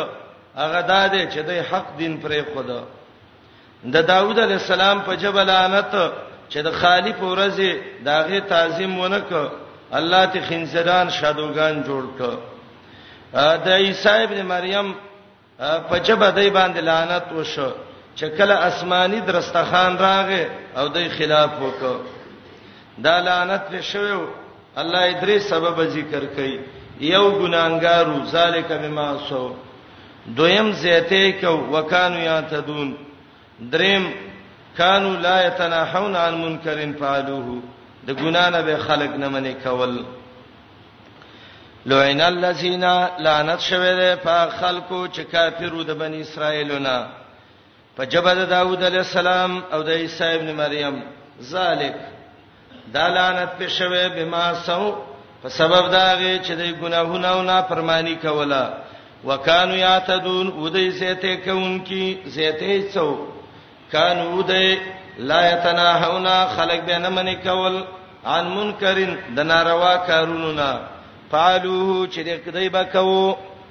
هغه ده چې د حق دین پرې خود د داوود علی السلام په جبل انت چې د خالی په ورځ داغه تعظیم ونک الله ته خنزران شادوغان جوړ ک د عیسی ابن مریم په جبه دای باندې لعنت وشو چې کله آسماني درستخان راغې او دای خلاف وکړ دا لعنت په شوو الله یې درې سبب ذکر کړي یو ګناګارو ذالک بما سو دویم زیاته کو وکانو یاتدون دریم کانو لا یتناحون عن منکرن فعلوه د ګنا نه به خلق نه منی کول لعن الذين لعنت شوه ده په خلکو چې کافرو د بنی اسرائیلونه په جبه د داوود علی السلام او د عیسی ابن مریم ذالک دا لعنت په شوه بما سو په سبب دا غي چې د ګناهونو او نافرمانی کوله وکانو یاتدون ودی زیته کونکي زیته څو کانو ودی لا یتناهونا خلق به نه منی کول عن منکرین د ناروا کارونو نه فعلوه چې دې کدی بکاو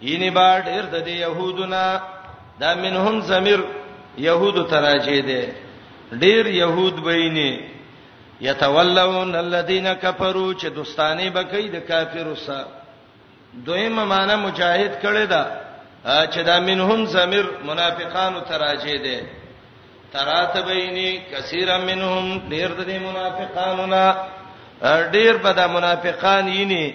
یعنی با ډیر د يهودنا دا منهم زمير يهود تراجه دي ډیر يهود بینه یتولون الذين كفروا چې دوستانه بکې د کافرو سره دویمه معنی مجاهد کړي دا چې دا منهم زمير منافقانو تراجه دي ترات بینی کثیر منهم ډیر د منافقانو نه ډیر په د منافقان یې نه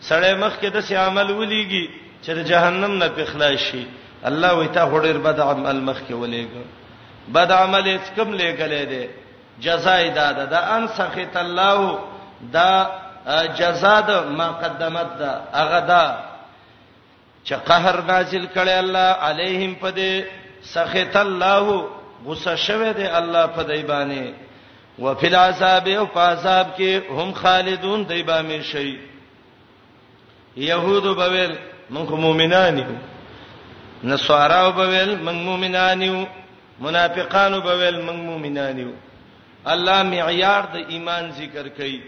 سړی مخکې داسې عمل ولېږي چې د جهنم نه پرې خلاص شي، الله وایي تا خو ډېر بد عمل مخکې ولېږه، بد عمل یې څه کوم لېږلی دی، جزا یې دا ده، د ان سخط الله دا جزا ده ما قدمت ده هغه ده. چې قهر نازل کړي الله علیهم په دې سخط الله غصه شوه دې الله په دې باندې وفي العذاب او په عذاب کې هم خالدون دې به مې شي يهودو بویل موږ مؤمنان یو نصاراو بویل موږ مؤمنان یو منافقانو بویل موږ مؤمنان یو الله معیار د ایمان ذکر کوي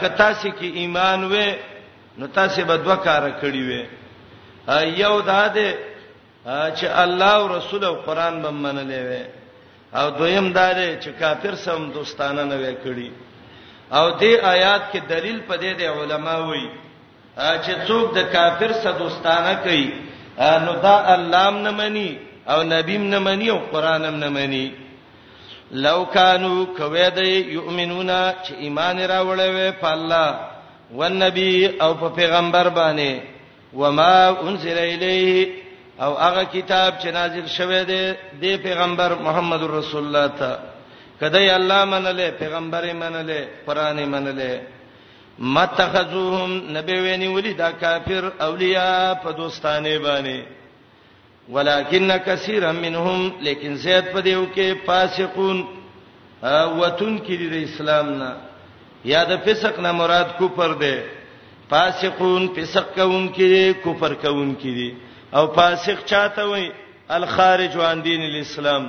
که تاسو کې ایمان وې نو تاسو به دوه کار کړی وې یو دا ده چې الله او رسول او قران به منلې وې او دویم دا ده چې کافر سم دوستانه نه وې کړی او دې آیات کې دلیل په دې د علما وایي چې څوک د کافر سره دوستانه کوي نو دا الله هم نه مني او نبی هم نه مني او قران هم نه مني لو کانو کوي د یؤمنون چې ایمان راوړې وي په الله او نبی او په پیغمبر باندې وما انزل الیه او هغه کتاب چې نازل شوه دی د پیغمبر محمد رسول الله ته کدی الله منله پیغمبر منله قران منله متخذوهم نبی ویني ولي دا کافر اولیاء په دوستانه باندې ولکن کثیر منهم لیکن زید په دیو کې فاسقون وتون کې د اسلام نه یا د فسق نه مراد کوپر دی فاسقون فسق کوون کې کوپر کوون کې دي او فاسق چاته وي الخارج عن دین الاسلام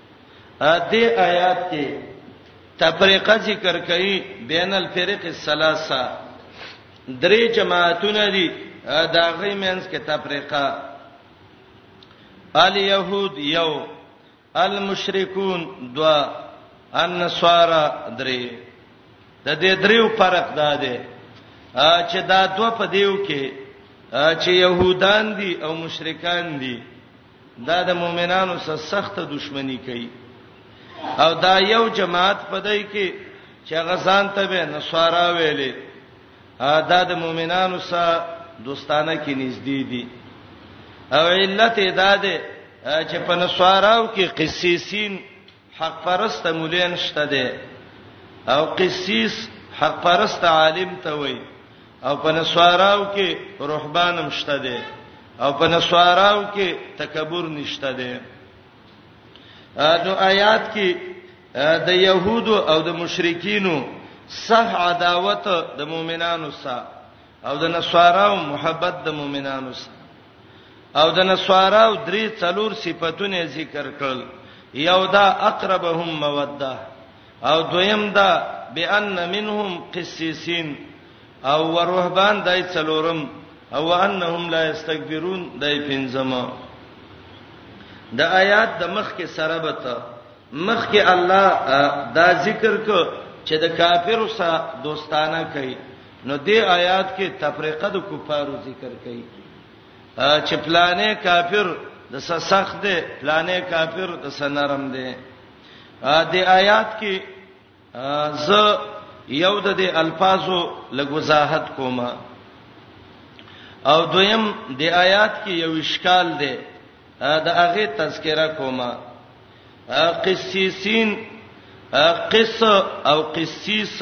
دې آیات کې تفریقه ذکر کړي بین الفرق الثلاثه درې جماعتونه دي دا غي مینس کې تفریقه ال يهود یو المشرکون دوا النصارى درې د دې دریو فرق دا دی چې دا دوه په دیو کې چې يهودان دي او مشرکان دي دا د مؤمنانو سره سخت دښمنی کوي او دا یو جماعت پدای کې چې غزان ته به نصارا ویلې دا د مؤمنانو سره دوستانه کې نږدې دي او علت دا ده چې په نصاراو کې قسیسین حق پرست مولین شته دی او قسیس حق پرست عالم ته وای او په نسواراو کې روحبانم شته دی او په نسواراو کې تکبر نشته دی نو آیات کې د يهودو او د مشرکینو صح عداوت د مؤمنانو سره او د نسواراو محبت د مؤمنانو سره او د نسواراو درې څلور صفاتونه ذکر کړل یو دا اقربهم موده او دویم دا بان منهم قسیسین او ورهبان دای څلورم او انهم لا استكبرون دای پنځم د آیات د مخ کې سره بته مخ کې الله دا ذکر کو چې د کافرو سره دوستانه کوي نو دې آیات کې تفریقه د کفارو ذکر کړي چې پلانې کافر د سخت دی پلانې کافر د سنرم دی د آیات کې ز یو د دې الفاظو لګوزاحت کومه او دویم د آیات کې یو اشکال دی د هغه تذکرہ کومه قسیسین قص او قسیس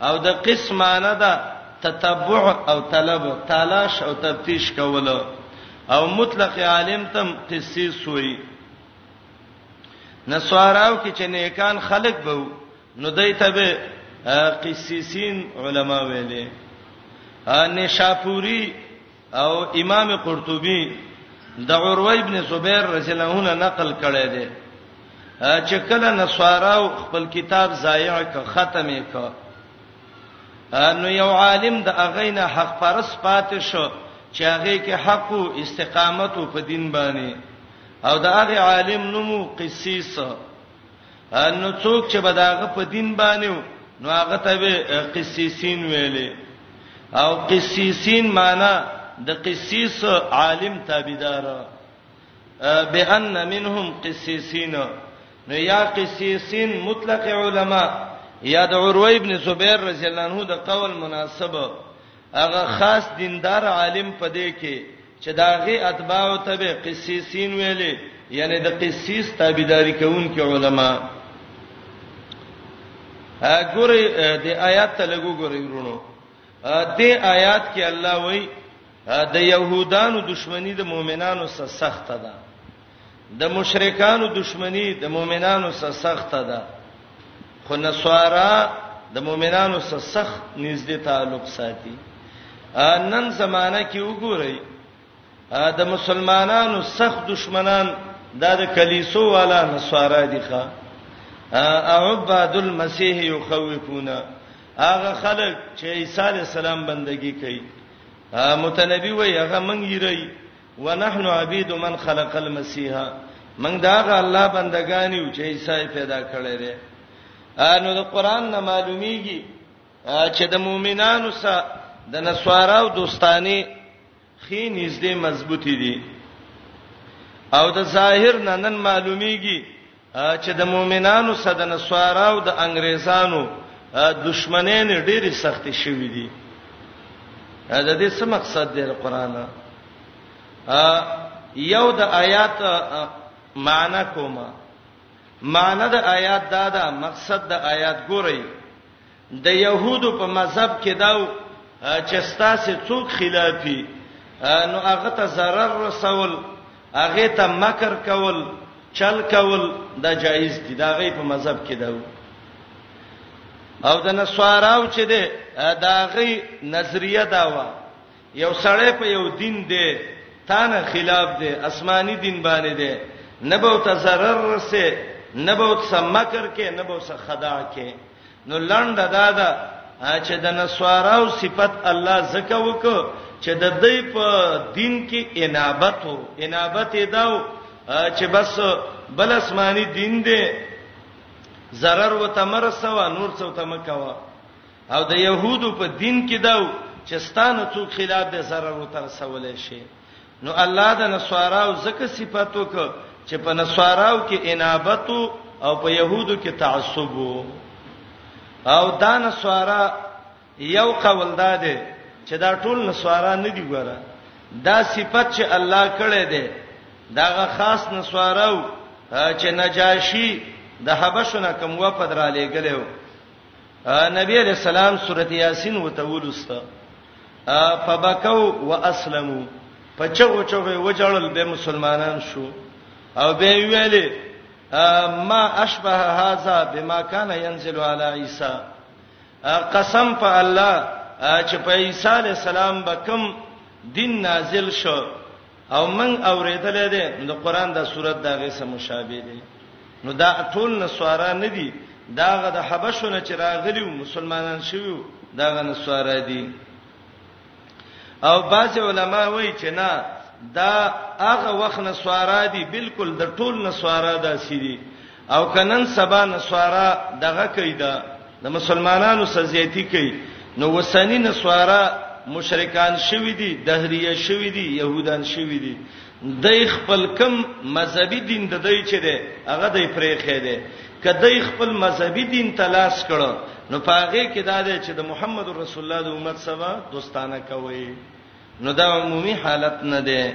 او د قس معنی ده تتبع او طلب، تالاش او تفتیش کول. او مطلق عالم تم قسیس وای. نسواراو کې چې نیکان خلق به نو دای ته به قسیسین علما ویلې. نشاپوری او امام قرطبي د عروه ابن زبیر رضی الله عنه نقل کړی دی چې کله نصاراو خپل کتاب ضایع ک ختم ک نو یو عالم د اغینه حق پرس پاتې شو چې هغه کې حق او استقامت په دین باندې او د هغه عالم نومو قسیس نو څوک چې به داغه په دین باندې نو هغه ته به قسیسین ویلې او قسیسین معنی د قسیس عالم تابعدار بان منهم قسیسین نو یا قسیسین مطلق علما یا د عروه ابن زبیر رضی الله عنه د قول مناسب هغه خاص دیندار عالم پدې کې چې د هغه اتباعو ته به قسیسین ویلې، یعنې د قسیس تابعداري کوونکي علما. ګورې د آیات ته لږ وګورئ وروڼو. دې آیات کې الله وایي د يهودانو دښمنی د مؤمنانو سره سخته ده. د مشرکانو دښمنی د مؤمنانو سره سخته ده خو نسوارا د مؤمنانو سره سخت نږدې تعلق ساتي نن زمانہ کې وګورئ د مسلمانانو سخت دشمنان دا د کلیسو والا نسوارا دي ښا عباد المسیح یخوفونا هغه خلک چې عیسی علی السلام بندگی کوي متنبی وای هغه منګی رہی ونحن عبید من خلق المسیح موږ دا غ الله بندگان یو چې عیسی پیدا کړی دی نو د قران نه معلومیږي چې د مؤمنانو سره د نسوارو دوستانی خې نږدې مضبوطی دي او د ظاهر نه نن معلومیږي چې د مؤمنانو سره د نصارا او د انګريزانو دښمنۍ نه ډېری سختې شوې دي دا دې څه مقصد دی قرآن یو د آیات معنی کومه معنی د آیات دا ده مقصد د آیات ګورئ د يهودو په مذهب کې دا چې ستاسو څوک خلافي نو هغه ته zarar رسول هغه ته مکر کول چل کول دا جایز دي دا غي په مذهب کې دا او د نسواراو چې ده دا غي نظریه دا و یو سړی په یو دین دی تانه خلاف دی آسمانی دین باندې دی نه به ته zarar رسې نه به څه مکر کې نه به څه خداع کې نو لنډه دا ده چې د نسواراو صفت الله زکه وک چې د دې په دین کې انابت وو انابت داو چې بس بل اسماني دین دی zarar وته مرسوا نور څه ته مکوا او د يهودو په دین کې داو چې ستانه څوک خلاف د zarar وته رسول شي نو الله د نصاراو زکه صفات وک چې په نصاراو کې انابت او په يهودو کې تعصب او دا نصارا یو قول دا دی چې دا ټول نصارا نه دی ګوره دا صفت چې الله کړی دی داغه خاص نصاراو چې نجاشي د حبشونه کوم وفد را لېګلو نبی علیہ السلام سورته یاسین وتولست فبکوا واسلموا پچو چو وجړل به مسلمانان شو او به ویلې ما اشبه هذا بما كان ينزل على عيسى قسم په الله چې په عيسى عليه السلام به کوم دین نازل شو او من اوریدلې ده د قران د صورت دغه سم مشابه دي نو دا ټول نسوارا نه دي داغه د حبشو نه چې راغلي مسلمانان شوي داغه نسوارا دي او بعض علما وایي چې نه دا هغه وخت نسوارا دي بالکل د ټول نسوارا داسي دي او که نن سبا نصارا دغه کوي ده د مسلمانانو سره زیاتی کوي نو وسنی نصارا مشرکان شوی دي دهریه شوی دي يهودان شوی دي د خپل کم مذهبي دین د دوی چې ده هغه د پرېخې ده کدی خپل مذهبي دین تلاش کړو نو پاغه کې دا ده چې د محمد رسول الله د امت سره دوستانه کوي نو دا عمومي حالت نه ده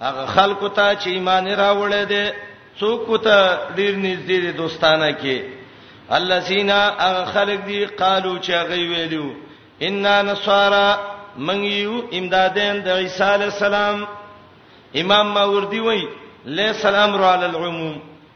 هغه خلکو ته چې ایمان راوړی دی څوک ته ډیر نږدې دي دوستانه کې الذين هغه خلک دي قالو چې هغه ویلو ان نصارا من یو امدادین د عیسی علی السلام امام ماوردی وای له سلام رو علی العموم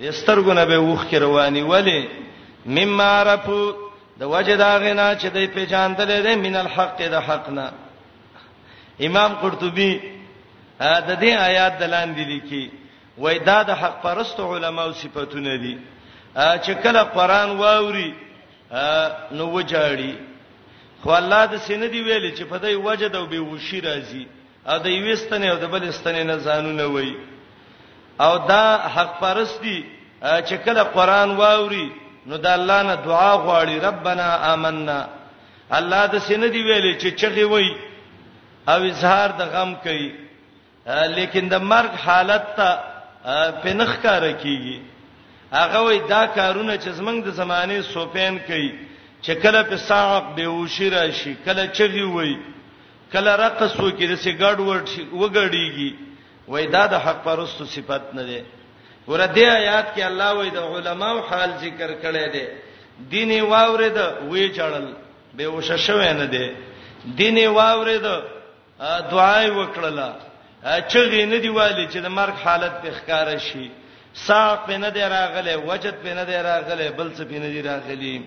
د سترګو نه به وښ کې رواني ولی مما عرفو د وجه دا غنا چې دوی په جان دلې ده من الحق د حقنا امام قرطبي د دې آیات دلان دي لیکي وای دا د حق پرست علماو صفاتونه دي چې کله قران واوري نو وجاړي خو الله د سینې دی ویلي چې په دې وجه د به وشي راځي او د یوې ستنې او د بلې ستنې نه ځانونه وای او دا حق پرستی چې کله قران واوري نو د الله نه دعا غواړي ربنا آمنا الله د سینې دی ویلې چې چغي وای او اظهار د غم کوي لیکن د مرګ حالت ته پنخ کار کیږي هغه وای دا کارونه چې زمنګ د زمانه سوپین کوي چې کله په صاحب به وشي راشي کله چغي وای کله رقص وکړي د سي ګډ ورډ شي وګړيږي وای دا د حق پرستو صفت نه دی ګوره دې آیات کې الله وای د علماو حال ذکر کړی دی دیني واورې د وی چړل به وششوې نه دی دیني واورې د دعای وکړله چغې نه دی والی چې د مرګ حالت په ښکار شي ساق په نه دی راغله وجد په نه دی راغله بل څه په نه دی راغلی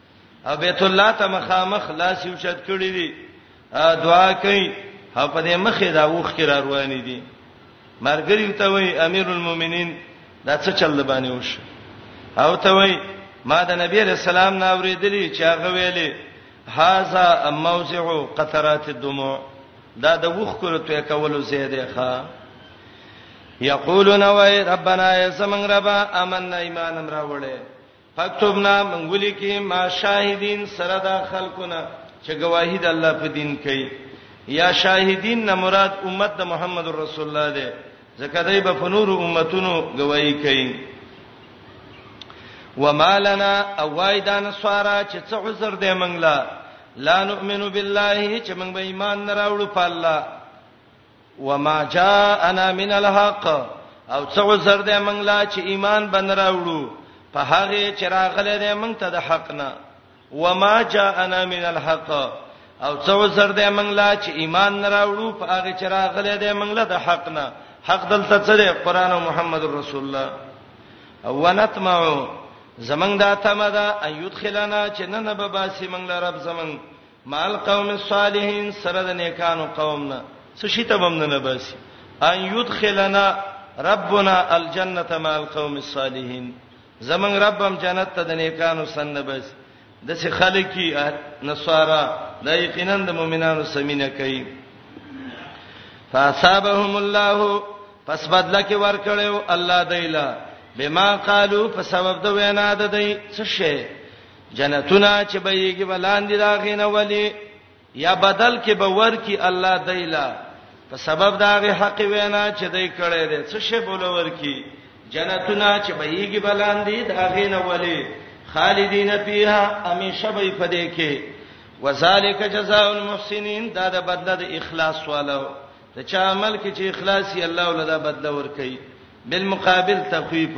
او بیت الله ته مخامخ لاس یو چت کړی دی دعا کوي او په دې مخې دا وښ کې را روان دي مرګری ته وای امیر المؤمنین دا څه چل باندې وش او ته وای ما د نبی رسول الله نه اوریدلی چې هغه ویلي هاذا موضع قطرات الدموع دا د وښ کولو ته کولو زیاده ښا یقولون وای ربنا یسمن ربا امننا ایمانم راوړې فاکتبنا موږ ولیکي ما شاهدین سره دا خلقونه چې گواهی د الله په دین کوي یا شاهدین نه مراد امت د محمد رسول الله ده ځکه دای په فنور امتونو گواہی کوي ومالنا اوایدان سوارا چې څه عذر دې منګلا لا نؤمنو بالله چې موږ به ایمان نه راوړو په الله وما جاءنا من الحق او څه عذر ده موږ لا چې ایمان بن راوړو په هغه چې راغله ده موږ ته د حق نه وما جاءنا من الحق او څه عذر ده موږ لا چې ایمان نه راوړو په هغه چې راغله ده موږ له د حق نه حق دلته څه ده قران او محمد رسول الله او ونتمعو زمنګ دا تمه دا ايدخلنا چې نن به باسي موږ له رب زمنګ مال قوم الصالحین سره د نیکانو قوم نه څه شي ته بم نه باسي ان يدخلنا ربنا الجنه مع القوم الصالحين زمون ربم جنت ته د نیکانو سن بس د څه خلکی نصارا د یقینا د مؤمنانو سمینه کوي فاصابهم الله پس بدل کې ور کړو الله دایلا بما قالو په سبب د وینا د دی څه شي جنتونه چې به یېږي ولاندې داغینه ولی یا بدل کې به ورکی الله دایلا په سبب داغه حق وینا چې دای کړي دي څه شی بوله ورکی جنتونه چې به یېږي ولاندې داغینه ولی خالدین فیها همیشه به پدې کې وذالک جزاء المحسنین دا د بدله د اخلاص والو ته چا عمل کې چې اخلاصي الله ولدا بدله ور کوي بالمقابل تخویف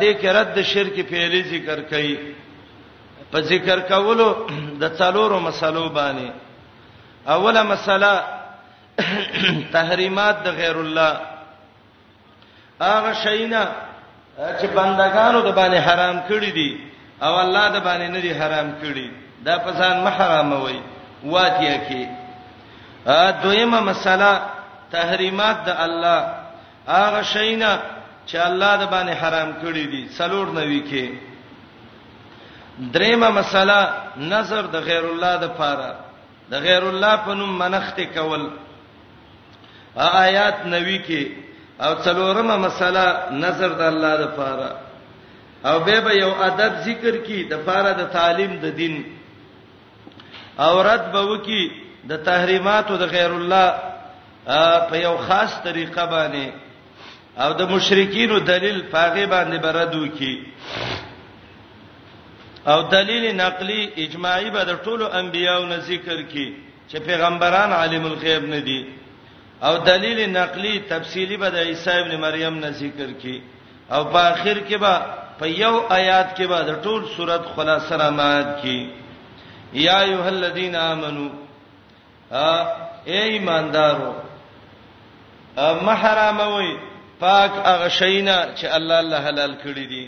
دې کې رد شرک فعلی ذکر کړي په ذکر کولو د څلورو مسلو باندې اوله مسله تحریمات د غیر الله هغه شینا چې بندگانو د باندې حرام کړی دي او الله د باندې نه دي حرام کړی دا په ځان محرم وي واتیه کې دویمه مسله تحریمات د الله هغه شینا چې الله د باندې حرام کړی دي څلور نوي کې دریمه مسله نظر د غیر الله د پاره د غیر الله په نوم منښت کول آیات نوي کې او څلورمه مسله نظر د الله د پاره او به به یو ادب ذکر کی د پاره د تعلیم د دین او رد به وکي د تحریماتو د غیر الله په یو خاص طریقه باندې او د مشرکینو دلیل پاغه باندې بردو کی او دلیل نقلی اجماعی به د ټولو انبیانو نه ذکر کی چې پیغمبران عالم الغیب نه دي او دلیل نقلی تفصیلی به د عیسی ابن مریم نه ذکر کی او په اخر کې به په یو آیات کې به د ټول صورت خلاصه را مات کی یا ایه الذین آمنو ا ایماندارو محرم وي پاک هغه شینا چې الله الله حلال کړی دي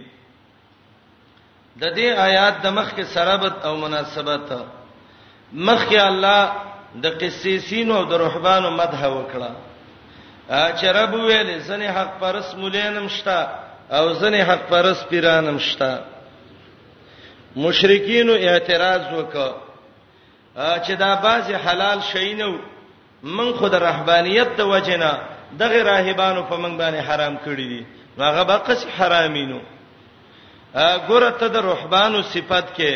د دې آیات د مخکې سرابت او مناسبت مخکې الله د قسیسین او د رهبانو مدح وکړه چې رب ویل زنه حق پرس مولینم شتا او زنه حق پرس پیرانم شتا مشرکین اعتراض وکړه چې دا بازي حلال شي نه من خو د رهبانيت د وجنه دغه راهبانو په من باندې حرام کړی دي هغه به قص حرامینو ګوره ته د رهبانو صفت کې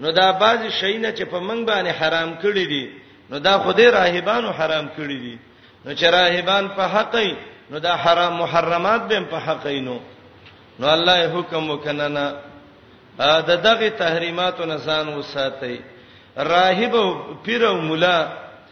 نو دا باز شینه چې په من باندې حرام کړی دي نو دا خو د راهبانو حرام کړی دي نو چې راهبان په حق ای نو دا حرام محرمات به په حق ای نو نو الله حکم وکننا دا دغه تحریماتو نه ځان وساتئ راهب او پیر او مولا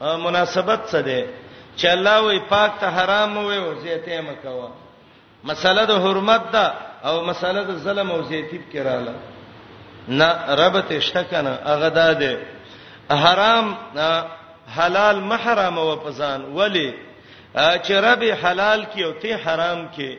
مناسبت څه دی چې الله وی پاک ته حرام وي او زیته مکوا مسله د حرمت ده او مسله د ظلم او زیتی کې رااله نه رب ته شکنه هغه ده حرام حلال محرم او پزان ولی چې رب حلال کی او ته حرام کی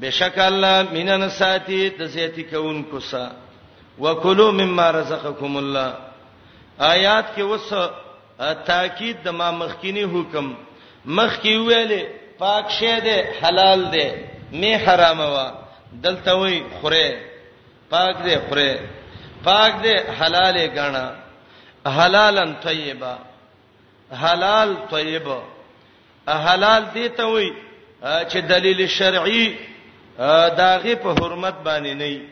بشک الله مینه نه ساتي د زیاتی کوونکو سره وکلو مما رزقکم الله آیات کې وس تاکید د ما مخکینی حکم مخکی ویلې پاک شه ده حلال ده می حرام وا دلته وی خوره پاک ده خوره پاک ده حلاله غاڼه حلالن طیبه حلال طیب حلال دې ته وای چې دلیل شرعي داغه په حرمت باندې نه وي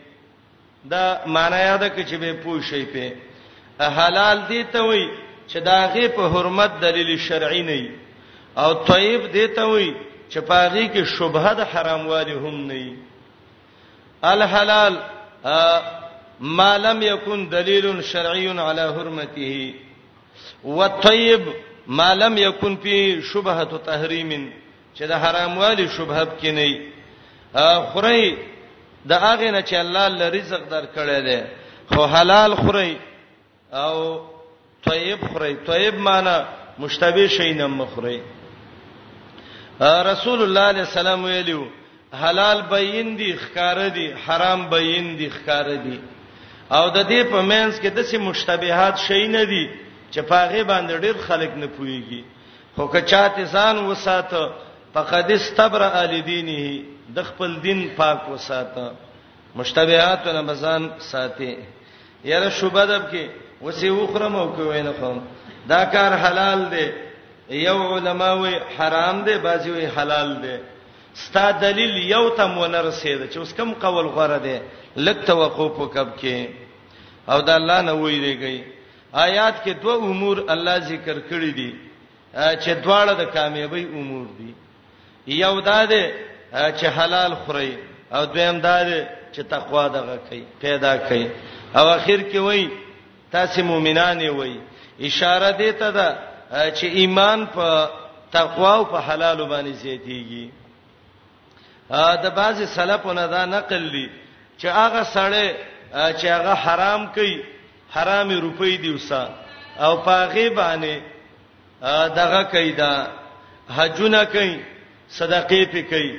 دا معنی یاد کړئ چې به پوه شئ په حلال دې ته وای چې داغه په حرمت دلیل شرعي نه وي او طیب دې ته وای چې پاغي کې شبهه د حراموالي هم نه وي الحلال ما لم يكن دليل شرعي على حرمته والطيب ما لم يكن فيه شبهه تحريم چې د حرام والی شبهه کې نه خوري د هغه نه چې الله لرزق درکړی دی خو حلال خوري او طيب خوري طيب معنی مشتبه شي نه مخوري رسول الله عليه السلام ویلو حلال بین دي ښکار دي حرام بین دي ښکار دي او د دې په مینس کې د سه مشتبهات شي نه دي چې پاغه باندې ډېر خلک نه پويږي خو که چاته ځان وساته فقد استبر ال دینه د خپل دین پاک وساته مشتبهات نه بزان ساتي یاره شوبه دب کې وسی وخرم او کوي نه خرم دا کار حلال دی یو علما وی حرام دی بعضی وی حلال دی ستا دلیل یو تم ونه رسید چې اوس کم قول غره دی لک توقف وکب کې او دا الله نه ویریږي آیات کې دوه امور الله ذکر کړی دي چې دواړه د کامیابی امور دي یو دا دی چې حلال خوري او دویم دا دی چې تقوا دغه کوي پیدا کوي او اخر کې وای تاسو مؤمنان وای اشاره دی ته ده چې ایمان په تقوا او په حلال باندې زیاتیږي د بعضی سلفونه دا نقل دي چې هغه سړی چې هغه حرام کوي حرامي روپۍ دی وسه او پاغه باندې دغه کوي دا حجونه کوي صدقې پې کوي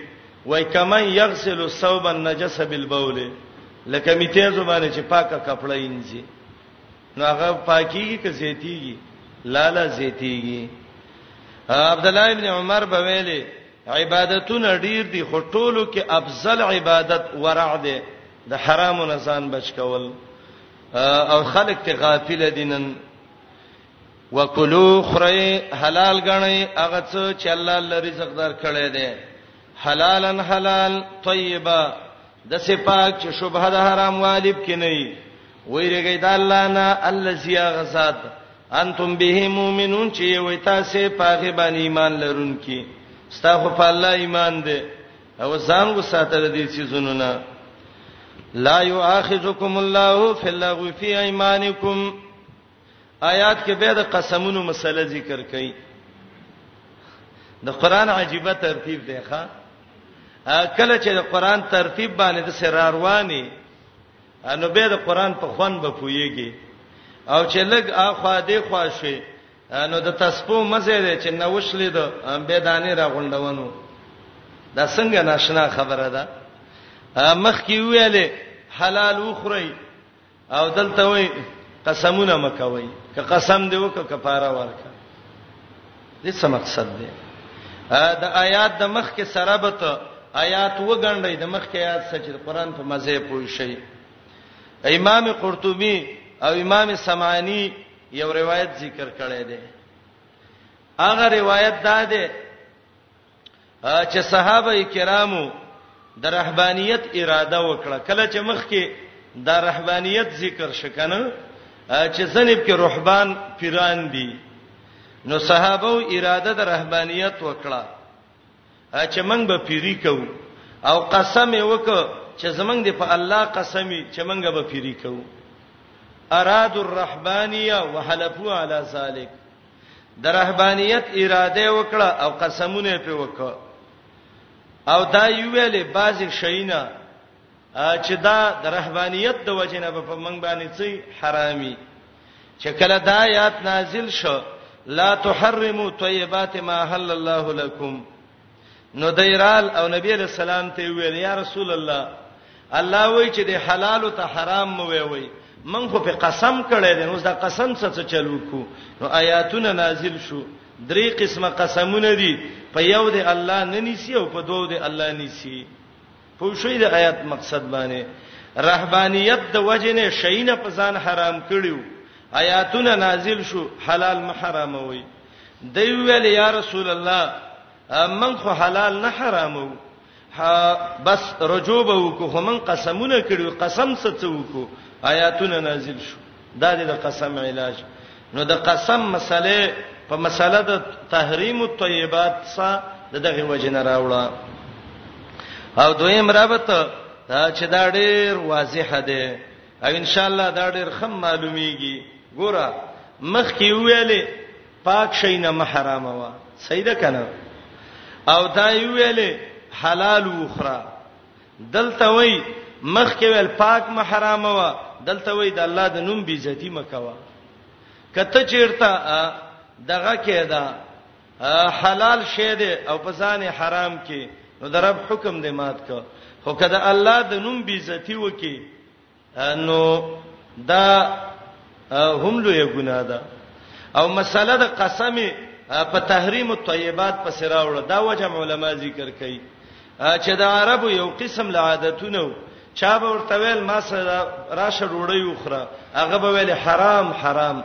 وای کمن یغسل الثوب النجس بالبول لکه میته زبانه چې پاکه کپړه انځي نو هغه پاکیږي که زیتیږي لالا زیتیږي عبد الله ابن عمر به ویلي عبادتونه ډیر دي خو ټولو کې افضل عبادت ورع ده د حرامو نه ځان بچ کول او خلک ته غافل دي نن وکلو خورئ حلال ګڼئ هغه څه چې الله له رزق درکړی دی حلالن حلال طیبه د سپاک چې شوبه د حرام والب کې نه وي ویریږي د الله نه الذي غزاد انتم به مؤمنون چې وي تاسو په هغه باندې ایمان لرونکي ستاسو په الله ایمان دی او ځان کو ساتل دي چې زونونه لا یؤاخذکم الله فی اللغو فی ایمانکم آیات کې به د قسمونو مسله ذکر کړي د قران عجیبه ترتیب دی ښا کله چې د قران ترتیب باندې د سرار وانی انو به د قران په خوان به پویږي او چې لګ اخوا دې خوا شي نو د تسبو مزه دی چې نو وشلې د بيدانې را غونډونو دا څنګه ناشنا خبره ده مخ کې ویلې حلال وخوري او دلته وای قسمونه مکوي که قسم دی وک کفاره ورکا دې څه مقصد دی دا آیات د مخ کې سرابت آیات وګڼډې د مخ کې آیات سچ قرآن په مزه پوي شي امام قرطبي او امام سمعاني یو روایت ذکر کړی دی هغه روایت دا دی چې صحابه کرامو د رهبانيت اراده وکړه کله چې مخ کې د رهبانيت ذکر شکنه چې زنب کې رهبان پیران دي نو صحابه او اراده د رهبانيت وکړه چې موږ به پیری کوو او قسم یې وکړ چې زمنګ دی په الله قسمی چې موږ به پیری کوو اراد الرحبانیه وحلفوا علی ذلک د رهبانيت اراده وکړه او قسمونه په وکړه او دا یو ویلې باز شینا چې دا د رهبانيت د وجنه په منګ باندې څي حرامي چې کله دا آیات نازل شو لا تحرموا طیبات ما حل الله لكم نو دیرال او نبی علیہ السلام ته ویل یا رسول الله الله وای چې د حلال او ته حرام مو وی وی من خو په قسم کړی دی نو دا قسم څه څه چلو کو نو آیاتونه نازل شو درې قسمه قسمونه دي په یو دی الله نه نیسی او په دوه دی الله نیسی په شوی د آیات مقصد باندې رهبانیت د وجنه شینه په ځان حرام کړیو آیاتونه نازل شو حلال محرم وي دی ویل یا رسول الله من خو حلال نه حرامو بس رجوع به وکړو خو من قسمونه کړو قسم څه څه وکړو آیاتونه نازل شو دا د قسم علاج نو د قسم مسله په مسله د تحریم الطیبات سره دغه وجنه راوړه او دویم رابطه چې دا ډیر واضح ده او ان شاء الله دا ډېر خم معلومیږي ګوره مخکې ویلې پاک شي نه محرام وا سیده کنه او دا ویلې حلال وخرا دلته وای مخکې ویل پاک محرام وا دلته وای د الله د نوم بیزتی مکوا کته چیرته دغه کېدا حلال شی دی او په ځان حرام کې نو د رب حکم دې مات کو خو کله الله د نوم بي عزتي وکي نو دا هم لوی ګناه ده او مسله د قسم په تحریم الطیبات په سراوړه دا وجه علماء ذکر کوي چې د عربو یو قسم له عادتونو چا به ورته ویل ما سره راشه ډوړی وخره هغه به ویل حرام حرام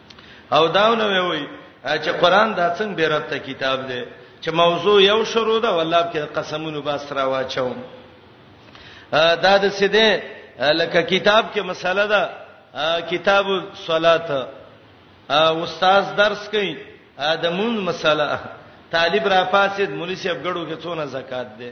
او داونه وی چې قران دا څنګه بیرته کتاب دی چې موضوع یو شروع ده والله کې قسمونو باس را واچوم دا د سیده لکه کتاب کې مسله ده کتاب الصلات استاد درس کوي د مون مسله طالب را فاسد مولوی صاحب ګړو کې څونه زکات ده